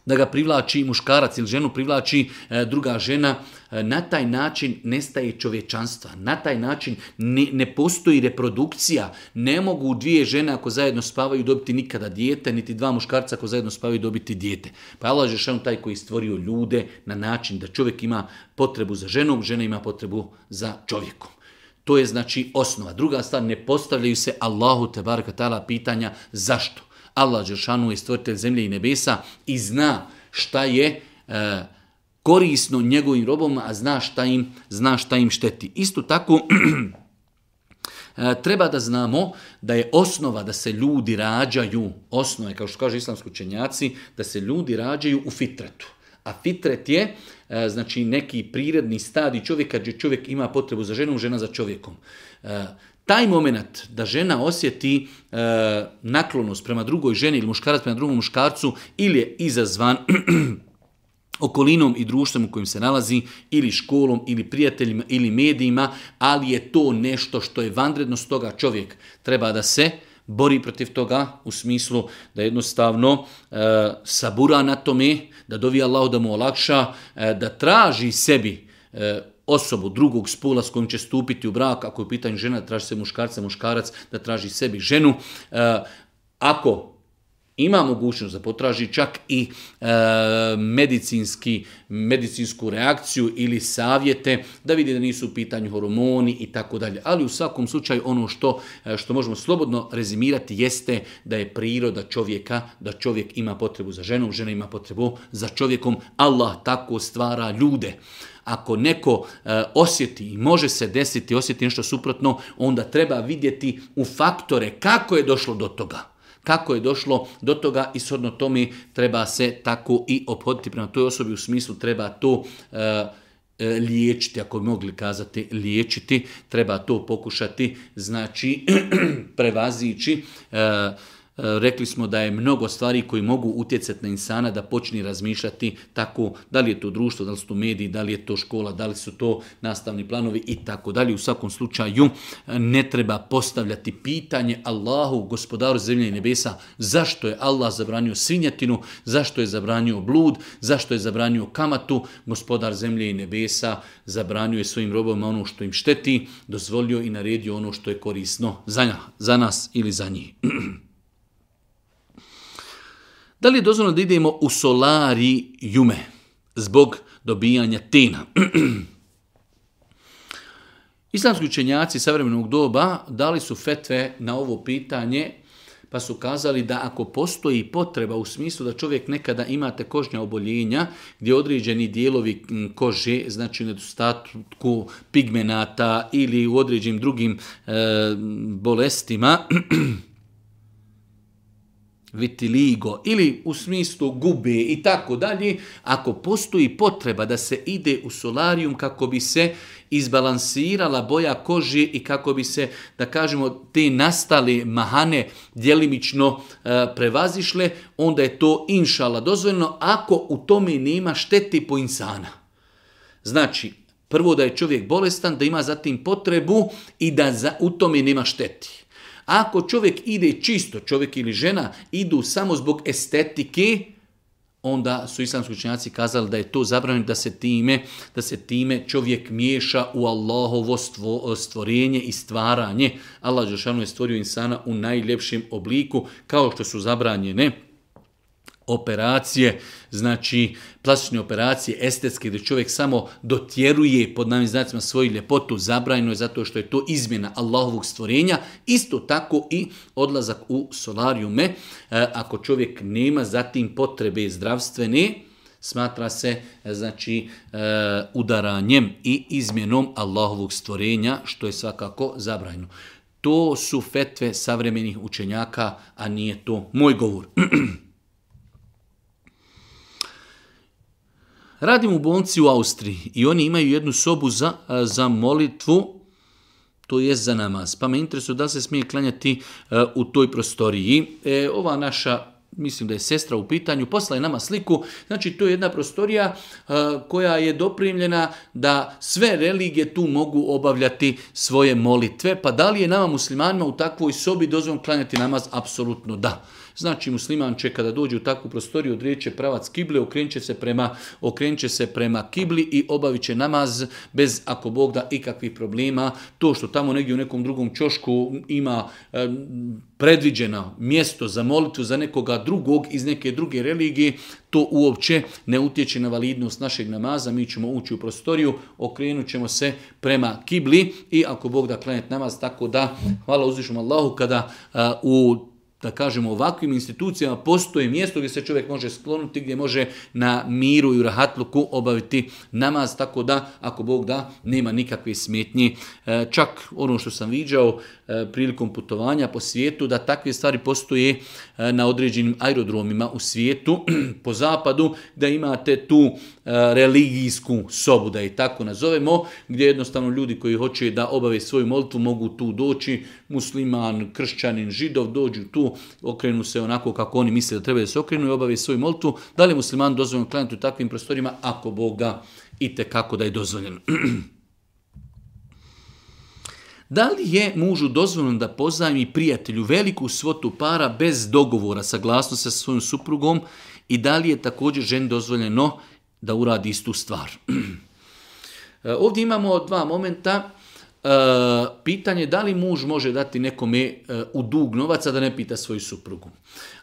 S1: da ga privlači muškarac ili ženu privlači e, druga žena, e, na taj način nestaje čovječanstva. Na taj način ne, ne postoji reprodukcija. Ne mogu dvije žene ako zajedno spavaju dobiti nikada dijete, niti dva muškarca ako zajedno spavaju dobiti dijete. Pa Allah šan taj koji stvorio ljude na način da čovjek ima potrebu za ženom, žena ima potrebu za čovjekom. To je znači osnova. Druga stvar, ne postavljaju se Allahu te baraka pitanja zašto. Allah Đeršanu je stvoritelj zemlje i nebesa i zna šta je e, korisno njegovim robom, a zna šta im, zna šta im šteti. Isto tako, e, treba da znamo da je osnova da se ljudi rađaju, osnova je, kao što kaže islamski učenjaci, da se ljudi rađaju u fitretu. A fitret je e, znači neki prirodni stadi čovjeka gdje čovjek ima potrebu za ženom, žena za čovjekom. Taj moment da žena osjeti e, naklonost prema drugoj ženi ili muškarac prema drugom muškarcu ili je izazvan okolinom i društvom u kojem se nalazi, ili školom, ili prijateljima, ili medijima, ali je to nešto što je vanrednost toga čovjek. Treba da se bori protiv toga u smislu da jednostavno e, sabura na tome, da dovi Allah da mu olakša, e, da traži sebi osobu drugog spola s kojim će stupiti u brak, ako je u pitanju žena, da traži se muškarca, muškarac da traži sebi ženu. E, ako ima mogućnost da potraži čak i e, medicinski, medicinsku reakciju ili savjete da vidi da nisu u pitanju hormoni i tako dalje. Ali u svakom slučaju ono što, e, što možemo slobodno rezimirati jeste da je priroda čovjeka, da čovjek ima potrebu za ženom, žena ima potrebu za čovjekom. Allah tako stvara ljude. Ako neko e, osjeti i može se desiti, osjeti nešto suprotno, onda treba vidjeti u faktore kako je došlo do toga. Kako je došlo do toga i shodno tome treba se tako i obhoditi prema toj osobi u smislu treba to e, e, liječiti, ako bi mogli kazati liječiti, treba to pokušati, znači prevazići E, rekli smo da je mnogo stvari koji mogu utjecati na insana da počne razmišljati tako, da li je to društvo, da li su to mediji, da li je to škola, da li su to nastavni planovi i tako dalje. U svakom slučaju ne treba postavljati pitanje Allahu, gospodaru zemlje i nebesa, zašto je Allah zabranio svinjetinu, zašto je zabranio blud, zašto je zabranio kamatu, gospodar zemlje i nebesa zabranio je svojim robovima ono što im šteti, dozvolio i naredio ono što je korisno za, za nas ili za njih. Da li je dozvoljeno da idemo u solari jume zbog dobijanja tina? Islamski učenjaci savremenog doba dali su fetve na ovo pitanje, pa su kazali da ako postoji potreba u smislu da čovjek nekada imate kožnja oboljenja, gdje određeni dijelovi kože, znači u nedostatku pigmenata ili u određenim drugim e, bolestima, vitiligo ili u smislu gube i tako dalje, ako postoji potreba da se ide u solarijum kako bi se izbalansirala boja kože i kako bi se, da kažemo, te nastali mahane djelimično e, prevazišle, onda je to inšala dozvoljeno ako u tome nema šteti po insana. Znači, prvo da je čovjek bolestan, da ima zatim potrebu i da za, u tome nema šteti. Ako čovjek ide čisto, čovjek ili žena, idu samo zbog estetike, onda su islamski učenjaci kazali da je to zabranjeno da se time da se time čovjek miješa u Allahovo stvorenje i stvaranje. Allah je stvorio insana u najljepšem obliku kao što su zabranjene operacije, znači plastične operacije, estetske, gdje čovjek samo dotjeruje pod nami znacima svoju ljepotu, zabrajno je zato što je to izmjena Allahovog stvorenja, isto tako i odlazak u solarijume. E, ako čovjek nema zatim potrebe zdravstvene, smatra se e, znači e, udaranjem i izmjenom Allahovog stvorenja, što je svakako zabrajno. To su fetve savremenih učenjaka, a nije to moj govor. Radim u bolnici u Austriji i oni imaju jednu sobu za, e, za molitvu, to je za namaz. Pa me interesuje da se smije klanjati e, u toj prostoriji. E, ova naša mislim da je sestra u pitanju, posla je nama sliku. Znači, to je jedna prostorija koja je doprimljena da sve religije tu mogu obavljati svoje molitve. Pa da li je nama muslimanima u takvoj sobi dozvom klanjati namaz? Apsolutno da. Znači musliman će kada dođe u takvu prostoriju odrijeće pravac kible, okrenće se prema, okrenće se prema kibli i obavit će namaz bez ako Bog da ikakvih problema. To što tamo negdje u nekom drugom čošku ima predviđeno mjesto za molitvu za nekoga drugog iz neke druge religije, to uopće ne utječe na validnost našeg namaza. Mi ćemo ući u prostoriju, okrenut ćemo se prema kibli i ako Bog da planet namaz, tako da hvala uzvišom Allahu kada u da kažemo, ovakvim institucijama postoji mjesto gdje se čovjek može sklonuti, gdje može na miru i rahatluku obaviti namaz, tako da, ako Bog da, nema nikakve smetnje. E, čak ono što sam viđao e, prilikom putovanja po svijetu, da takve stvari postoje e, na određenim aerodromima u svijetu, po zapadu, da imate tu religijsku sobu, da je tako nazovemo, gdje jednostavno ljudi koji hoće da obave svoju molitvu mogu tu doći, musliman, kršćanin, židov dođu tu, okrenu se onako kako oni misle da trebaju da se okrenu i obave svoju moltu. Da li je musliman dozvoljeno klanjati u takvim prostorima? Ako Boga i kako da je dozvoljeno. Da li je mužu dozvoljeno da pozajmi prijatelju veliku svotu para bez dogovora, saglasno sa svojom suprugom i da li je također ženi dozvoljeno da uradi istu stvar? E, ovdje imamo dva momenta E, pitanje da li muž može dati nekome e, u dug novaca da ne pita svoju suprugu.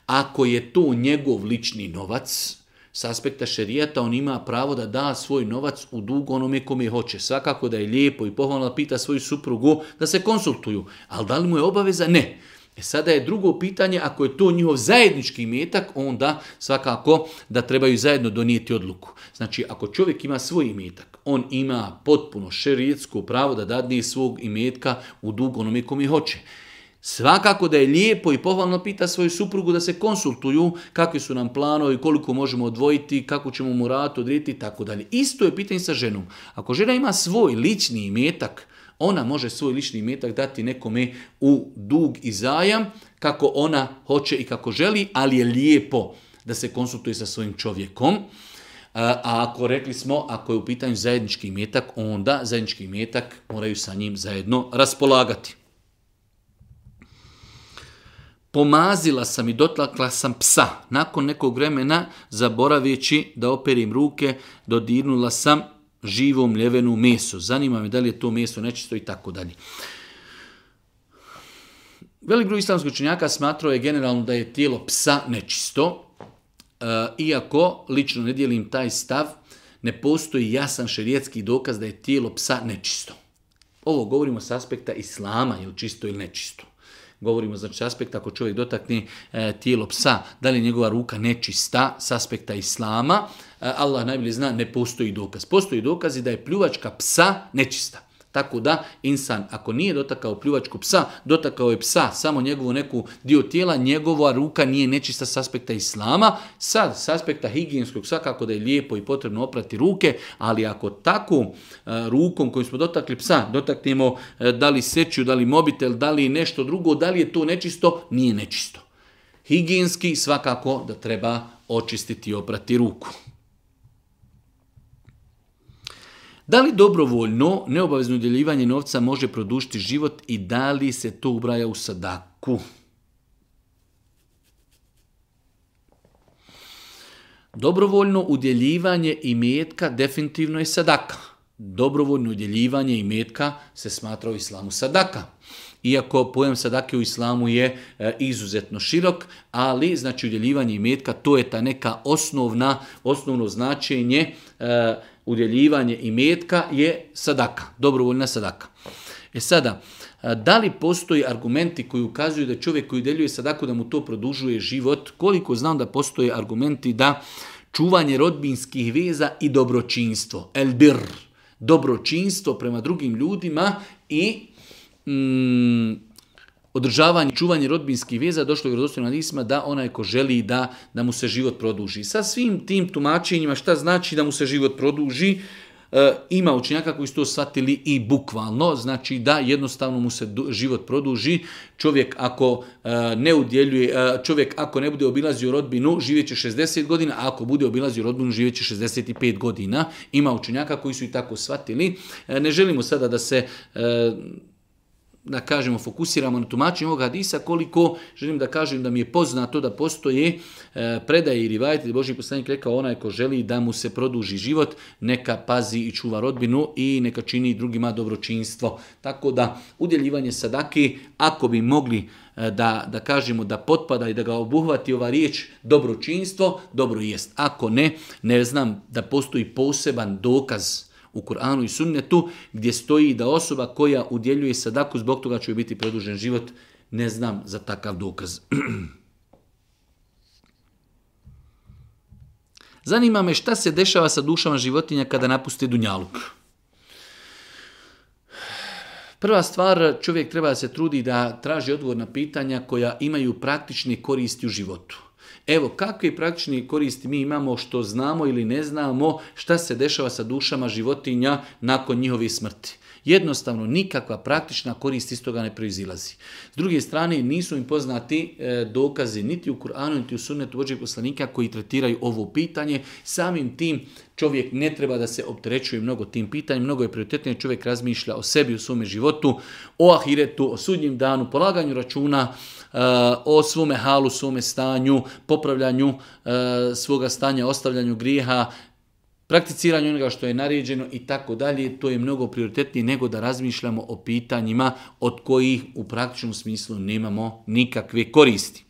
S1: Ako je to njegov lični novac, s aspekta šerijata on ima pravo da da svoj novac u dug onome kome hoće. Svakako da je lijepo i pohvalno da pita svoju suprugu da se konsultuju, ali da li mu je obaveza? Ne. E sada je drugo pitanje, ako je to njihov zajednički imetak, onda svakako da trebaju zajedno donijeti odluku. Znači, ako čovjek ima svoj imetak, on ima potpuno šerijetsko pravo da dadne svog imetka u dug onome kom je hoće. Svakako da je lijepo i pohvalno pita svoju suprugu da se konsultuju kakvi su nam planovi, koliko možemo odvojiti, kako ćemo mu rat odrediti i tako dalje. Isto je pitanje sa ženom. Ako žena ima svoj lični imetak, ona može svoj lični metak dati nekome u dug i zajam kako ona hoće i kako želi, ali je lijepo da se konsultuje sa svojim čovjekom. E, a ako rekli smo, ako je u pitanju zajednički metak, onda zajednički metak moraju sa njim zajedno raspolagati. Pomazila sam i dotakla sam psa. Nakon nekog vremena, zaboravijeći da operim ruke, dodirnula sam živom ljevenu meso. Zanima me da li je to meso nečisto i tako dalje. Velik broj islamskoj činjaka smatrao je generalno da je tijelo psa nečisto, e, iako lično ne dijelim taj stav, ne postoji jasan šerijetski dokaz da je tijelo psa nečisto. Ovo govorimo s aspekta islama, je li čisto ili nečisto. Govorimo znači s aspekta ako čovjek dotakne e, tijelo psa, da li je njegova ruka nečista s aspekta islama, Eh, Allah najbolje zna, ne postoji dokaz. Postoji dokazi da je pljuvačka psa nečista. Tako da insan ako nije dotakao pljuvačku psa, dotakao je psa, samo njegovu neku dio tijela, njegova ruka nije nečista s aspekta islama. Sad, s aspekta higijenskog svakako da je lijepo i potrebno oprati ruke, ali ako tako eh, rukom koju smo dotakli psa, dotaknemo eh, da li seću, da li mobitel, da li nešto drugo, da li je to nečisto, nije nečisto. Higijenski svakako da treba očistiti i oprati ruku. Da li dobrovoljno neobavezno udjeljivanje novca može produšiti život i da li se to ubraja u sadaku? Dobrovoljno udjeljivanje imetka definitivno je sadaka. Dobrovoljno udjeljivanje imetka se smatra u islamu sadaka. Iako pojam sadake u islamu je e, izuzetno širok, ali znači udjeljivanje imetka to je ta neka osnovna, osnovno značenje e, udjeljivanje imetka je sadaka, dobrovoljna sadaka. E sada, e, da li postoji argumenti koji ukazuju da čovjek koji udjeljuje sadaku da mu to produžuje život? Koliko znam da postoje argumenti da čuvanje rodbinskih veza i dobročinstvo, elbir, dobročinstvo prema drugim ljudima i Mm, održavanje, čuvanje rodbinskih veza došlo je vjerodostojno listima da onaj ko želi da, da mu se život produži. Sa svim tim tumačenjima šta znači da mu se život produži, e, ima učenjaka koji su to shvatili i bukvalno, znači da jednostavno mu se život produži, čovjek ako e, ne udjeljuje, e, čovjek ako ne bude obilazio rodbinu, živjet će 60 godina, a ako bude obilazio rodbinu, živjet će 65 godina. Ima učenjaka koji su i tako shvatili. E, ne želimo sada da se da kažemo, fokusiramo na tumačenje ovog hadisa, koliko želim da kažem da mi je poznato da postoje e, predaje ili vajte da Boži poslanik rekao onaj ko želi da mu se produži život, neka pazi i čuva rodbinu i neka čini drugima dobročinstvo. Tako da udjeljivanje sadake, ako bi mogli e, da, da kažemo da potpada i da ga obuhvati ova riječ dobročinstvo, dobro jest. Ako ne, ne znam da postoji poseban dokaz u Kur'anu i sunnetu gdje stoji da osoba koja udjeljuje sadaku zbog toga će biti produžen život, ne znam za takav dokaz. Zanima me šta se dešava sa dušama životinja kada napuste dunjaluk. Prva stvar, čovjek treba da se trudi da traži odgovor na pitanja koja imaju praktične koristi u životu. Evo, kakve praktične koristi mi imamo što znamo ili ne znamo šta se dešava sa dušama životinja nakon njihove smrti. Jednostavno, nikakva praktična korist iz toga ne proizilazi. S druge strane, nisu im poznati e, dokazi niti u Kur'anu, niti u sunnetu vođe poslanika koji tretiraju ovo pitanje. Samim tim čovjek ne treba da se opterećuje mnogo tim pitanjem, mnogo je prioritetnije čovjek razmišlja o sebi, u svome životu, o ahiretu, o sudnjem danu, polaganju računa, o svome halu, svome stanju, popravljanju e, svoga stanja, ostavljanju griha, prakticiranju onoga što je naređeno i tako dalje, to je mnogo prioritetnije nego da razmišljamo o pitanjima od kojih u praktičnom smislu nemamo nikakve koristi.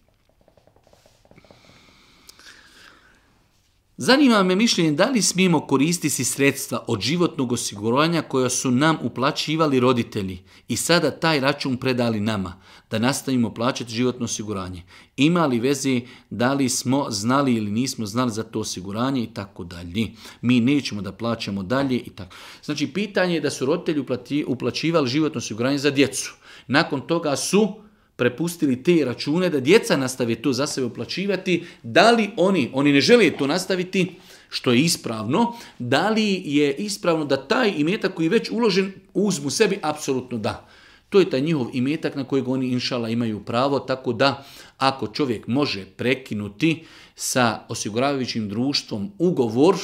S1: Zanima me mišljenje da li smijemo koristiti sredstva od životnog osiguranja koja su nam uplaćivali roditelji i sada taj račun predali nama da nastavimo plaćati životno osiguranje. Ima li veze da li smo znali ili nismo znali za to osiguranje i tako dalje. Mi nećemo da plaćamo dalje i tako. Znači pitanje je da su roditelji uplaćivali životno osiguranje za djecu. Nakon toga su prepustili te račune da djeca nastave to za sebe uplaćivati, da li oni, oni ne žele to nastaviti, što je ispravno, da li je ispravno da taj imetak koji je već uložen uzmu sebi, apsolutno da. To je taj njihov imetak na kojeg oni inšala imaju pravo, tako da ako čovjek može prekinuti sa osiguravajućim društvom ugovor,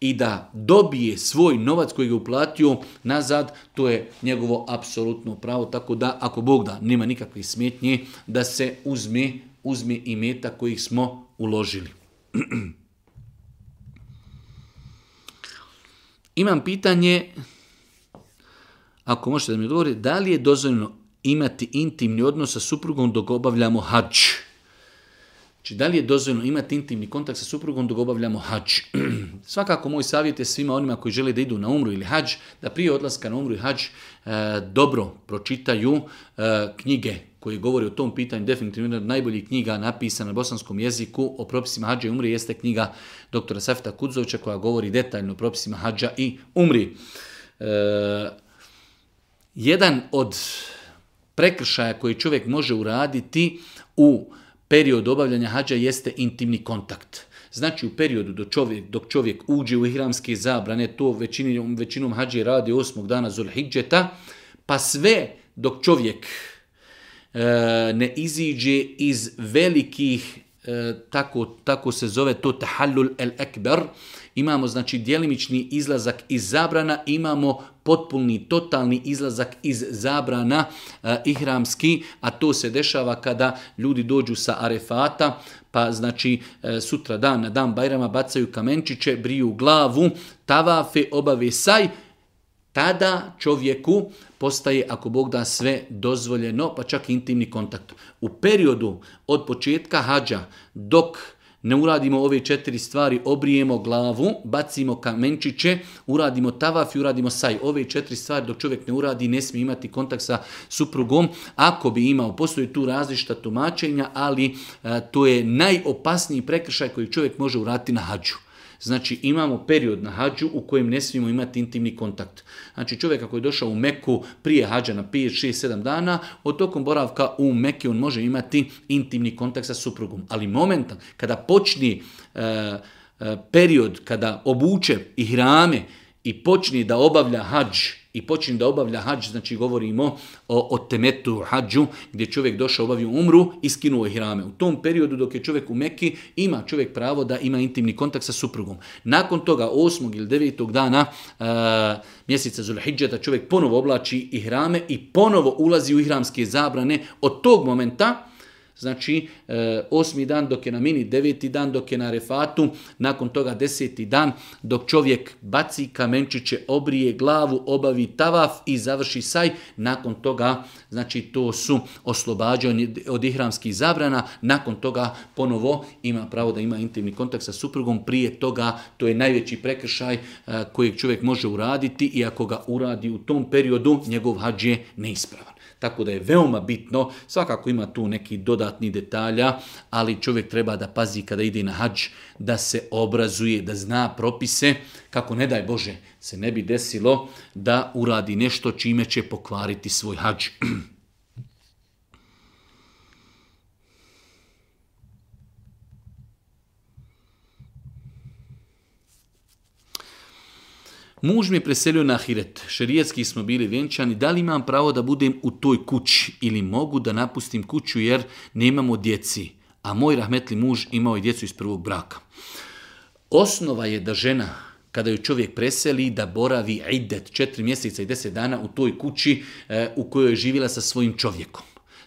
S1: i da dobije svoj novac koji je uplatio nazad, to je njegovo apsolutno pravo. Tako da, ako Bog da, nema nikakve smetnje da se uzme, uzme i meta kojih smo uložili. Imam pitanje, ako možete da mi odgovorite, da li je dozvoljeno imati intimni odnos sa suprugom dok obavljamo hač. Znači, da li je dozvoljno imati intimni kontakt sa suprugom dok obavljamo hađ? Svakako, moj savjet je svima onima koji žele da idu na umru ili hađ, da prije odlaska na umru i hađ e, dobro pročitaju e, knjige koje govore o tom pitanju, definitivno jedna od najboljih knjiga napisana na bosanskom jeziku o propisima hađa i umri jeste knjiga doktora Safta Kudzovića koja govori detaljno o propisima hađa i umri. E, jedan od prekršaja koji čovjek može uraditi u period obavljanja hađa jeste intimni kontakt. Znači u periodu dok čovjek, dok čovjek uđe u ihramske zabrane, to većinom, većinom hađe radi osmog dana Zulhidžeta, pa sve dok čovjek e, ne iziđe iz velikih, e, tako, tako se zove to tahallul el ekber, Imamo znači djelimični izlazak iz zabrana, imamo potpuni, totalni izlazak iz zabrana e, ihramski, a to se dešava kada ljudi dođu sa arefata, pa znači e, sutra dan, na dan Bajrama bacaju kamenčiće, briju glavu, tavafe, obave saj, tada čovjeku postaje, ako Bog da, sve dozvoljeno, pa čak intimni kontakt. U periodu od početka hađa dok ne uradimo ove četiri stvari, obrijemo glavu, bacimo kamenčiće, uradimo tavaf i uradimo saj. Ove četiri stvari dok čovjek ne uradi ne smije imati kontakt sa suprugom. Ako bi imao, postoji tu različita tumačenja, ali e, to je najopasniji prekršaj koji čovjek može uraditi na hađu. Znači imamo period na hađu u kojem ne smijemo imati intimni kontakt. Znači čovjek ako je došao u Meku prije hađa na 5, 6, 7 dana, od tokom boravka u Meku on može imati intimni kontakt sa suprugom. Ali momentan kada počni e, e, period kada obuče i hrame i počni da obavlja hađ, i počinje da obavlja hađ, znači govorimo o, o temetu hađu, gdje čovjek došao obavio umru i skinuo hrame. U tom periodu dok je čovjek u Meki ima čovjek pravo da ima intimni kontakt sa suprugom. Nakon toga, osmog ili devetog dana e, mjeseca Zulhidžeta, čovjek ponovo oblači i hrame i ponovo ulazi u ihramske zabrane. Od tog momenta, Znači, e, osmi dan dok je na mini, deveti dan dok je na refatu, nakon toga deseti dan dok čovjek baci kamenčiće, obrije glavu, obavi tavaf i završi saj. Nakon toga, znači, to su oslobađanje od ihramskih zabrana. Nakon toga ponovo ima pravo da ima intimni kontakt sa suprugom. Prije toga to je najveći prekršaj e, kojeg čovjek može uraditi i ako ga uradi u tom periodu, njegov hađ je neispravan tako da je veoma bitno, svakako ima tu neki dodatni detalja, ali čovjek treba da pazi kada ide na hađ, da se obrazuje, da zna propise, kako ne daj Bože se ne bi desilo da uradi nešto čime će pokvariti svoj hađ. Muž mi je preselio na Ahiret, šerijetski smo bili vjenčani, da li imam pravo da budem u toj kući ili mogu da napustim kuću jer nemamo djeci, a moj rahmetli muž imao je djecu iz prvog braka. Osnova je da žena, kada ju čovjek preseli, da boravi idet četiri mjeseca i deset dana u toj kući eh, u kojoj je živjela sa svojim čovjekom.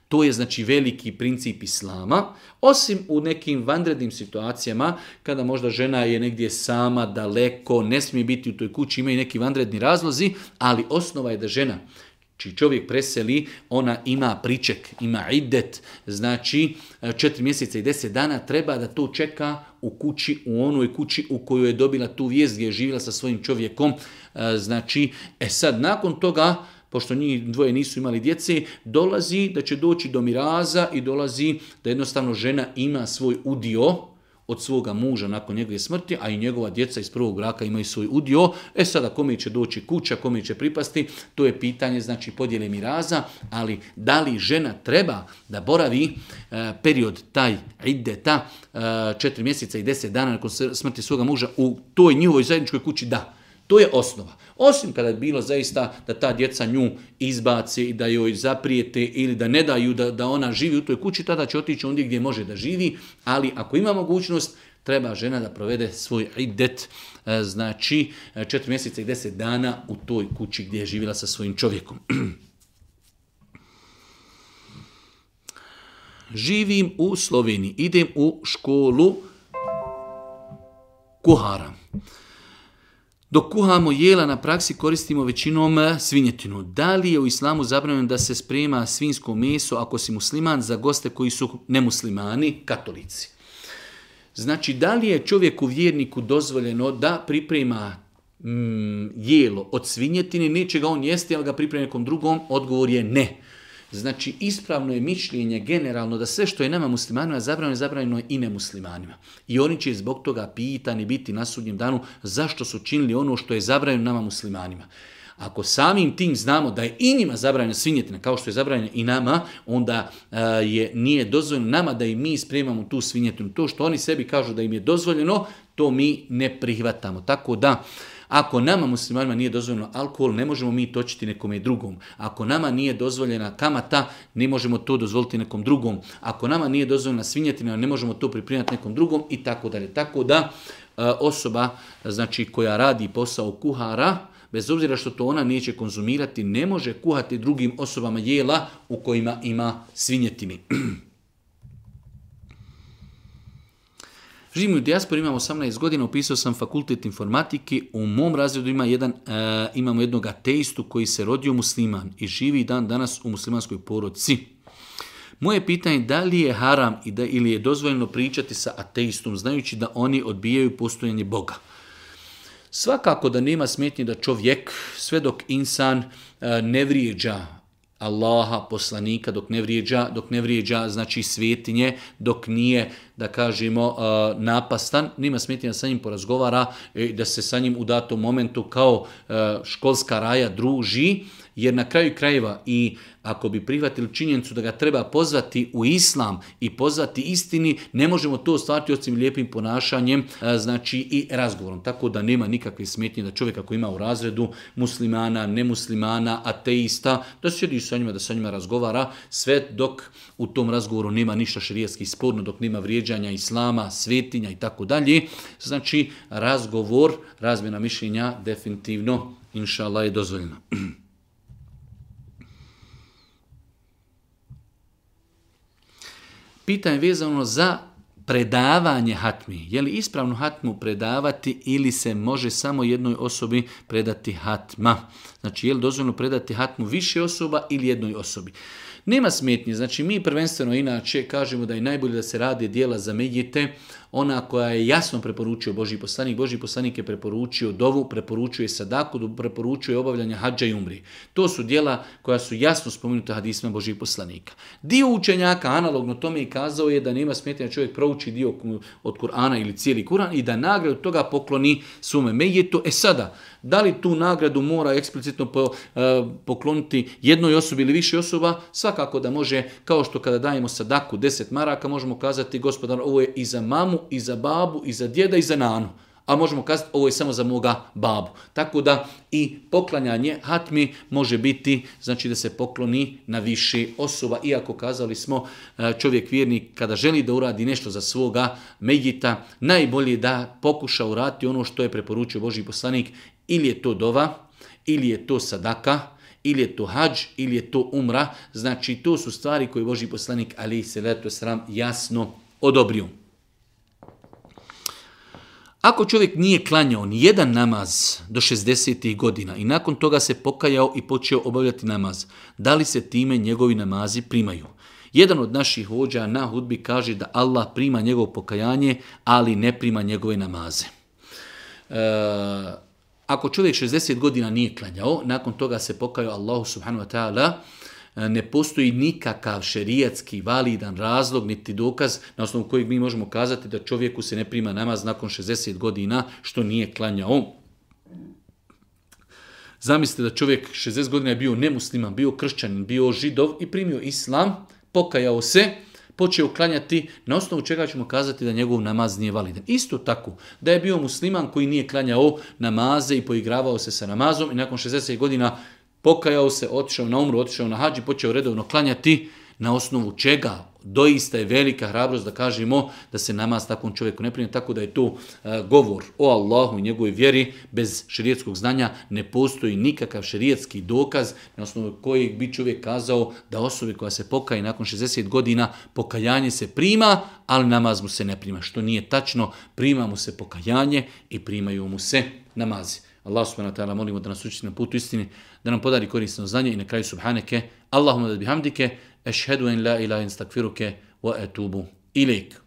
S1: To je znači veliki princip islama, osim u nekim vanrednim situacijama, kada možda žena je negdje sama, daleko, ne smije biti u toj kući, imaju neki vanredni razlozi, ali osnova je da žena čiji čovjek preseli, ona ima priček, ima idet, znači četiri mjeseca i deset dana treba da to čeka u kući, u onoj kući u kojoj je dobila tu vijest gdje je živjela sa svojim čovjekom. E, znači, e sad, nakon toga, pošto njih dvoje nisu imali djece, dolazi da će doći do miraza i dolazi da jednostavno žena ima svoj udio od svoga muža nakon njegove smrti, a i njegova djeca iz prvog braka imaju svoj udio. E sada, kome će doći kuća, kome će pripasti, to je pitanje znači podjele miraza, ali da li žena treba da boravi e, period taj ideta, e, četiri mjeseca i deset dana nakon smrti svoga muža u toj njihovoj zajedničkoj kući? Da. To je osnova. Osim kada je bilo zaista da ta djeca nju izbace i da joj zaprijete ili da ne daju da, da ona živi u toj kući, tada će otići ondje gdje može da živi, ali ako ima mogućnost, treba žena da provede svoj idet, e, znači e, četiri mjeseca i deset dana u toj kući gdje je živjela sa svojim čovjekom. Živim u Sloveniji, idem u školu kuhara. Dok kuhamo jela na praksi koristimo većinom eh, svinjetinu. Da li je u islamu zabranjeno da se sprema svinsko meso ako si musliman za goste koji su nemuslimani, katolici? Znači, da li je čovjeku vjerniku dozvoljeno da priprema mm, jelo od svinjetine, neće ga on jesti, ali ga priprema nekom drugom? Odgovor je ne. Znači, ispravno je mišljenje generalno da sve što je nama muslimanima zabranjeno, je zabranjeno i muslimanima. I oni će zbog toga pitani biti na sudnjem danu zašto su činili ono što je zabranjeno nama muslimanima. Ako samim tim znamo da je i njima zabranjena svinjetina, kao što je zabranjena i nama, onda e, je nije dozvoljeno nama da i mi spremamo tu svinjetinu. To što oni sebi kažu da im je dozvoljeno, to mi ne prihvatamo. Tako da, ako nama muslimanima nije dozvoljeno alkohol, ne možemo mi točiti nekome drugom. Ako nama nije dozvoljena kamata, ne možemo to dozvoliti nekom drugom. Ako nama nije dozvoljena svinjetina, ne možemo to priprinati nekom drugom i tako dalje. Tako da e, osoba znači koja radi posao kuhara, bez obzira što to ona neće konzumirati, ne može kuhati drugim osobama jela u kojima ima svinjetini. Živim u dijaspori, imam 18 godina, upisao sam fakultet informatike. U mom razredu ima jedan, e, imamo jednog ateistu koji se rodio musliman i živi dan danas u muslimanskoj porodci. Moje pitanje je da li je haram i da, ili je dozvoljeno pričati sa ateistom, znajući da oni odbijaju postojanje Boga. Svakako da nema smetnje da čovjek, sve dok insan e, ne vrijeđa Allaha, poslanika, dok ne vrijeđa, dok ne vrijeđa znači svetinje, dok nije, da kažemo, uh, napastan, nima smetnja sa njim porazgovara, e, da se sa njim u datom momentu kao uh, školska raja druži, jer na kraju krajeva i ako bi prihvatili činjenicu da ga treba pozvati u islam i pozvati istini, ne možemo to ostvariti osim lijepim ponašanjem e, znači i razgovorom. Tako da nema nikakve smetnje da čovjek ako ima u razredu muslimana, nemuslimana, ateista, da sjedi sa njima, da sa njima razgovara, sve dok u tom razgovoru nema ništa širijetski sporno, dok nema vrijeđanja islama, svetinja i tako dalje. Znači razgovor, razmjena mišljenja definitivno inšallah je dozvoljena. pitanje vezano za predavanje hatmi. Je li ispravno hatmu predavati ili se može samo jednoj osobi predati hatma? Znači, je li dozvoljeno predati hatmu više osoba ili jednoj osobi? Nema smetnje. Znači, mi prvenstveno inače kažemo da je najbolje da se radi dijela za medjite, ona koja je jasno preporučio Boži poslanik, Boži poslanik je preporučio dovu, preporučuje sadaku, preporučuje obavljanje hađa i umri. To su dijela koja su jasno spomenuta hadisma Božih poslanika. Dio učenjaka analogno tome i kazao je da nema smetnja čovjek prouči dio od Kur'ana ili cijeli Kur'an i da nagradu toga pokloni sume mejetu. E sada, da li tu nagradu mora eksplicitno e, pokloniti jednoj osobi ili više osoba? Svakako da može, kao što kada dajemo sadaku 10 maraka, možemo kazati gospodar ovo je i za mamu i za babu, i za djeda, i za nanu. A možemo kazati ovo je samo za moga babu. Tako da i poklanjanje hatmi može biti znači da se pokloni na više osoba. Iako kazali smo e, čovjek vjernik kada želi da uradi nešto za svoga Megita, najbolje da pokuša urati ono što je preporučio Boži poslanik. Ili je to dova, ili je to sadaka, ili je to hađ, ili je to umra. Znači, to su stvari koje Boži poslanik, ali se leto sram, jasno odobriju ako čovjek nije klanjao ni jedan namaz do 60. godina i nakon toga se pokajao i počeo obavljati namaz, da li se time njegovi namazi primaju? Jedan od naših vođa na hudbi kaže da Allah prima njegovo pokajanje, ali ne prima njegove namaze. E, ako čovjek 60 godina nije klanjao, nakon toga se pokajao Allahu subhanahu wa ta'ala, E, ne postoji nikakav šerijatski validan razlog niti dokaz na osnovu kojeg mi možemo kazati da čovjeku se ne prima namaz nakon 60 godina što nije klanjao. Zamislite da čovjek 60 godina je bio nemusliman, bio kršćanin, bio židov i primio islam, pokajao se, počeo klanjati, na osnovu čega ćemo kazati da njegov namaz nije validan. Isto tako, da je bio musliman koji nije klanjao namaze i poigravao se sa namazom i nakon 60 godina pokajao se, otišao na umru, otišao na hađi, počeo redovno klanjati, na osnovu čega doista je velika hrabrost da kažemo da se namaz takvom čovjeku ne primi, tako da je to e, govor o Allahu i njegovoj vjeri bez širijetskog znanja ne postoji nikakav šerijetski dokaz na osnovu kojeg bi čovjek kazao da osobi koja se pokaje nakon 60 godina pokajanje se prima, ali namaz mu se ne prima, što nije tačno, prima mu se pokajanje i primaju mu se namazi. Allah subhanahu wa ta'ala molimo da nas učiti na putu istini, da nam podari korisno znanje i na kraju subhaneke, Allahumma da bihamdike, ešhedu en la ilaha stakfiruke, wa etubu ilik.